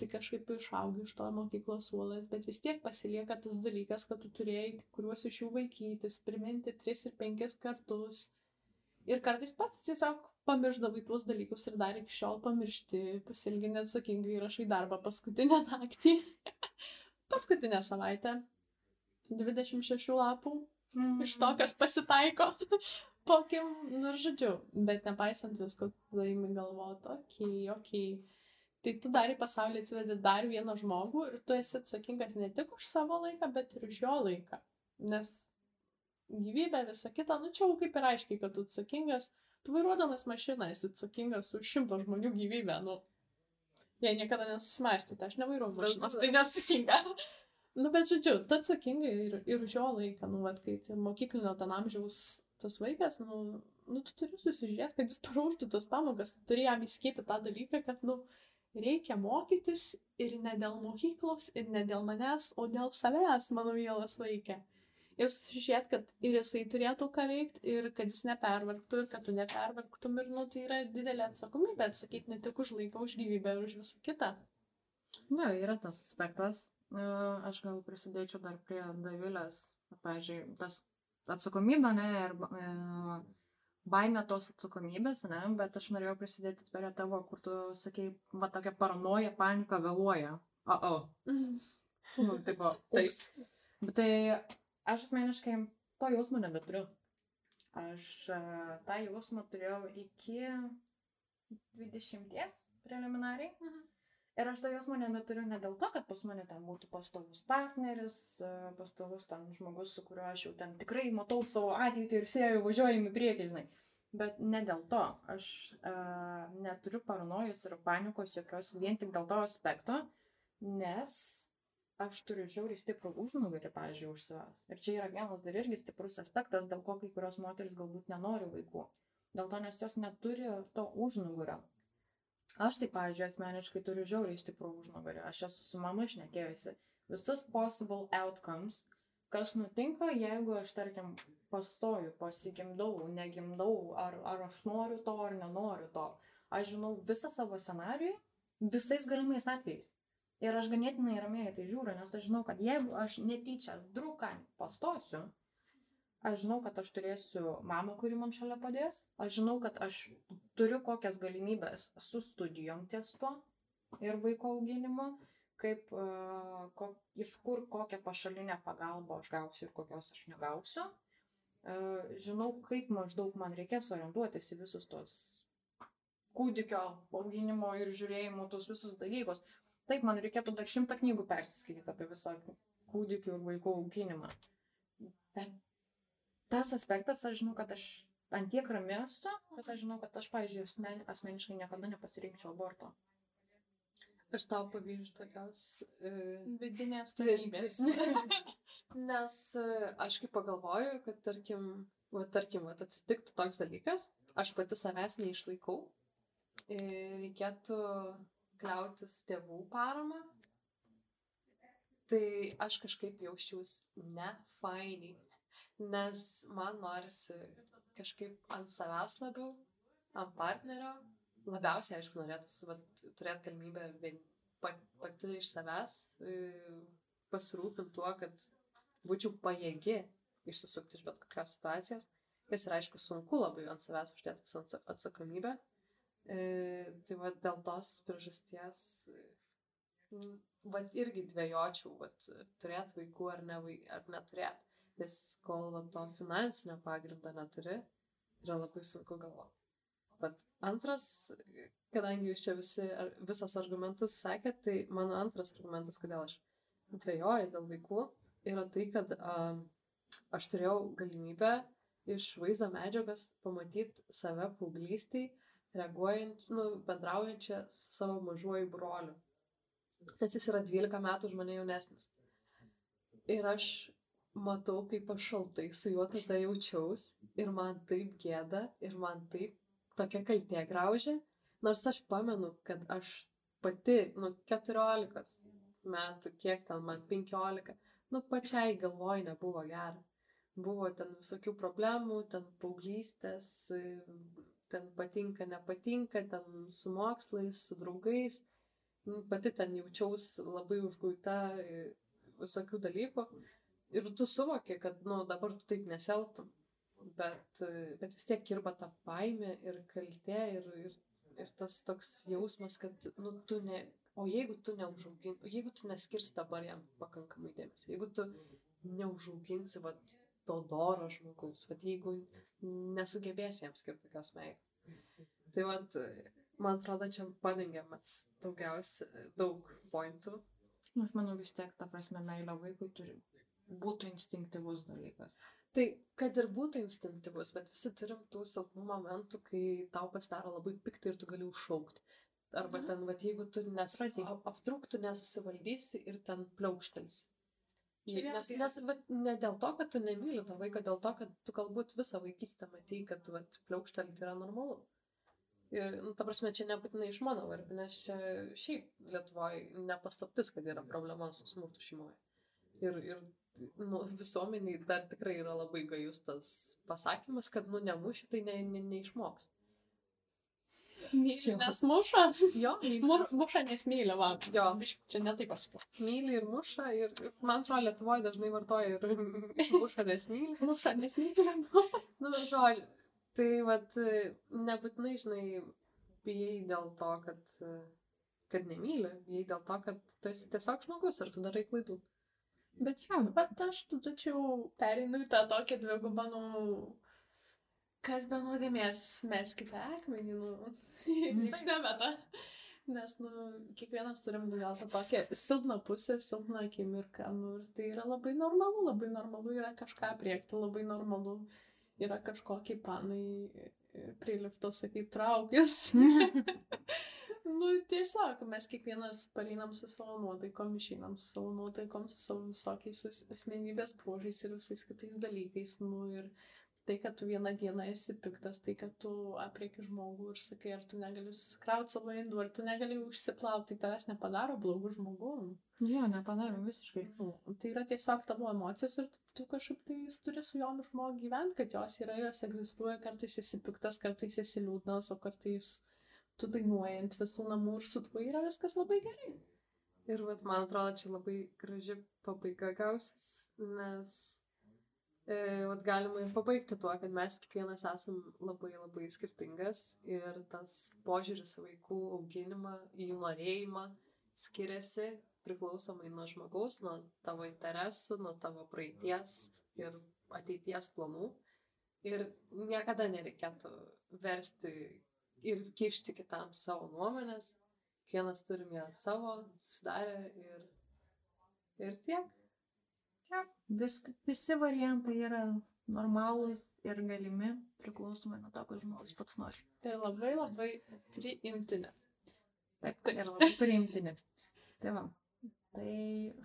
tai kažkaip išaugi iš to mokyklos suolas, bet vis tiek pasilieka tas dalykas, kad tu turėjai kuriuos iš jų vaikytis, priminti tris ir penkis kartus. Ir kartais pats tiesiog pamirždavai tuos dalykus ir dar iki šiol pamiršti, pasilgi neatsakingai rašai darbą paskutinę naktį. Paskutinę savaitę. 26 lapų iš to, kas pasitaiko. Pokim, nu žodžiu, bet nepaisant visko, tada įmi galvoti, okei, okay, okei. Okay. Tai tu dar į pasaulį atsivedi dar vieną žmogų ir tu esi atsakingas ne tik už savo laiką, bet ir už jo laiką. Nes gyvybė, visa kita, nu čia jau kaip ir aiškiai, kad tu atsakingas, tu vairuodamas mašiną esi atsakingas už šimto žmonių gyvybę, nu. Jei niekada nesusimastėte, aš nevairuoju mašinos, tai neatsakinga. nu, bet žodžiu, tu atsakingai ir, ir už jo laiką, nu, vad, kai mokyklinio ten amžiaus tas vaikas, nu, nu, tu turi susižiūrėti, kad jis paruoštų tas pamokas, tu turi jam įskiepti tą dalyką, kad, nu, reikia mokytis ir ne dėl mokyklos, ir ne dėl manęs, o dėl savęs, mano mielas vaikė. Ir susižiūrėt, kad ir jisai turėtų ką veikti, ir kad jis nepervargtų, ir kad tu nepervargtum, ir, nu, tai yra didelė atsakomybė atsakyti ne tik už laiką, už gyvybę, ir už visą kitą. Na, yra tas aspektas. Aš gal prisidėčiau dar prie Davilės, pavyzdžiui, tas atsakomybė, ne, ir e, baimė tos atsakomybės, ne, bet aš norėjau prisidėti prie tavo, kur tu sakei, va tokia paranoja, panika vėluoja. O, o. Nu, taip, taip. Bet tai aš asmeniškai to jausmo nebeturiu. Aš e, tą jausmą turėjau iki 20 preliminariai. Mhm. Ir aš to jausmo nebeturiu ne dėl to, kad pas mane ten būtų pastovus partneris, e, pastovus ten žmogus, su kuriuo aš jau ten tikrai matau savo ateitį ir sieju važiuojam į priekį, žinai. Bet ne dėl to. Aš uh, neturiu paranojos ir panikos jokios vien tik dėl to aspekto, nes aš turiu žiauriai stiprų užnugarį, pavyzdžiui, už savęs. Ir čia yra vienas dar irgi stiprus aspektas, dėl ko kai kurios moteris galbūt nenori vaikų. Dėl to, nes jos neturi to užnugario. Aš tai, pavyzdžiui, asmeniškai turiu žiauriai stiprų užnugarį. Aš esu su mama išnekėjusi. Visus possible outcomes, kas nutinka, jeigu aš, tarkim, pastoju, pasigimdau, negimdau, ar, ar aš noriu to, ar nenoriu to. Aš žinau visą savo scenarijų, visais galimais atvejais. Ir aš ganėtinai ramiai tai žiūriu, nes aš žinau, kad jeigu aš netyčia druką pastosiu, aš žinau, kad aš turėsiu mamą, kuri man šalia padės, aš žinau, kad aš turiu kokias galimybės su studijom ties to ir vaiko auginimu, kaip, uh, ko, iš kur kokią pašalinę pagalbą aš gausiu ir kokios aš negausiu. Uh, žinau, kaip maždaug man reikės orientuotis į visus tos kūdikio auginimo ir žiūrėjimo, tos visus dalykus. Taip, man reikėtų dar šimtą knygų persiskaityti apie visą kūdikių ir vaikų auginimą. Bet tas aspektas, aš žinau, kad aš ant tiek rami esu, kad aš žinau, kad aš, pavyzdžiui, asmen, asmeniškai niekada nepasirinkčiau aborto. Aš tau pavyzdžiui tokios. Uh, Vidinės tarybės. Nes aš kaip pagalvoju, kad tarkim, va, tarkim, va, atsitiktų toks dalykas, aš pati savęs neišlaikau. Ir reikėtų kliautis tėvų paramą. Tai aš kažkaip jausčiausi ne fainiai. Nes man norisi kažkaip ant savęs labiau, ant partnerio. Labiausiai, aišku, norėtųsi turėti galimybę pati iš savęs e, pasirūpinti tuo, kad būčiau pajėgi išsisukti iš bet kokios situacijos, kas yra, aišku, sunku labai ant savęs uždėti visą atsakomybę. E, tai va dėl tos priežasties, e, va irgi dviejočiau, va turėti vaikų ar, ne, ar neturėti. Nes kol va, to finansinio pagrindo neturi, yra labai sunku galvoti. Bet antras, kadangi jūs čia visi, visos argumentus sakėt, tai mano antras argumentas, kodėl aš dvėjoju dėl vaikų, yra tai, kad um, aš turėjau galimybę iš vaizdo medžiagos pamatyti save paauglystiai, reaguojant, nu, bendraujančią su savo mažuoju broliu. Nes jis yra 12 metų už mane jaunesnis. Ir aš matau, kaip aš šaltai su juo tada jaučiaus ir man taip gėda ir man taip tokia kaltė graužė, nors aš pamenu, kad aš pati, nu, 14 metų, kiek ten man 15, nu, pačiai galvoj nebuvo gera. Buvo ten visokių problemų, ten paauglystės, ten patinka, nepatinka, ten su mokslais, su draugais. Nu, pati ten jaučiausi labai užguita visokių dalykų. Ir tu suvoki, kad, nu, dabar tu taip neseltum. Bet, bet vis tiek kirba ta baimė ir kaltė ir, ir, ir tas toks jausmas, kad, nu, tu ne, o jeigu tu neužauginsi, jeigu tu neskirsi dabar jam pakankamai dėmesio, jeigu tu neužauginsi, va, to doro žmogaus, va, jeigu nesugebėsi jam skirti tokios meilės. Tai va, man atrodo, čia padengiamas daugiausia, daug pointų. Aš manau vis tiek, ta prasme, meilė vaikui turi būtų instinktyvus dalykas. Tai, kad ir būtų instinktyvus, bet visi turim tų silpnų momentų, kai tau pasidaro labai piktai ir tu gali užšaukti. Arba mhm. ten, va, jeigu tu nesu, aptrūktų, nesusivaldysi ir ten pliaukštelsi. Nes, nes bet ne dėl to, kad tu nemyli to vaiko, dėl to, kad tu galbūt visą vaikystę matai, kad vat, pliaukštelti yra normalu. Ir, nu, ta prasme, čia nebūtinai iš mano varpų, nes čia šiaip Lietuvoje nepaslaptis, kad yra problema su smurtu šeimoje. Ir, ir nu, visuomeniai dar tikrai yra labai gajus tas pasakymas, kad, nu, nemuši, tai ne, ne, neišmoks. Myli, nes muša. Jo, myli. Muša nes myli, va. Jo. Čia netai pasakau. Myli ir muša, ir man atrodo, Lietuvoje dažnai vartoja ir muša nes myli. Muša nes myli. nu, žodžiu. Tai, vad, nebūtinai, žinai, bijai dėl to, kad, kad nemyli, bijai dėl to, kad tu esi tiesiog žmogus ir tu darai klaidų. Bet jo, bet aš tada čia jau pereinu į tą tokią dvigubą, nu, kas be nuodėmės meskite akmenį, nu, nieks nemeta. Nes, nu, kiekvienas turim gal tą tokią silpną pusę, silpną akimirką, nu, ir tai yra labai normalu, labai normalu yra kažką priekti, labai normalu yra kažkokie panai prie lifto, sakai, traukis. nu, tiesiog mes kiekvienas pareinam su savo nuotaikom, išeinam su savo nuotaikom, su savo visokiais asmenybės bruožais ir visais kitais dalykais. Nu, ir tai, kad tu vieną dieną esi piktas, tai, kad tu aprieki žmogų ir sakai, ar tu negali susikrauti savo indų, ar tu negali užsiplauti, tai tavęs nepadaro blogų žmogų. Jo, nepadaro visiškai. Nu, tai yra tiesiog tavo emocijos ir tu kažkaip tai turi su jom išmokti gyventi, kad jos yra, jos egzistuoja, kartais esi piktas, kartais esi liūdnas, o kartais tu dainuoji ant visų namų ir su tuo yra viskas labai gerai. Ir vat, man atrodo, čia labai graži pabaiga gausis, nes vat, galima ir pabaigti tuo, kad mes kiekvienas esam labai labai skirtingas ir tas požiūris vaikų auginimą, jų norėjimą skiriasi priklausomai nuo žmogaus, nuo tavo interesų, nuo tavo praeities ir ateities planų. Ir niekada nereikėtų versti ir kišti kitam savo nuomonės. Kiekvienas turim ją savo, susidarę ir, ir tiek. Ja, vis, visi variantai yra normalūs ir galimi priklausomai nuo to, ko žmogus pats nori. Ir labai labai priimtini. Taip, ir labai priimtini. Tai va. Tai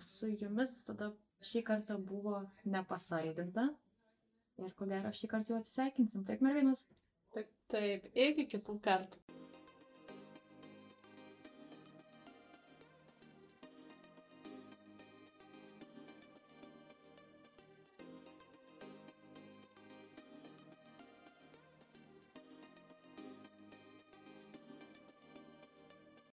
su jumis tada šį kartą buvo nepasaldinta. Ir ko gero šį kartą jau atsisveikinsim. Taip, merginos. Taip, iki kitų kartų.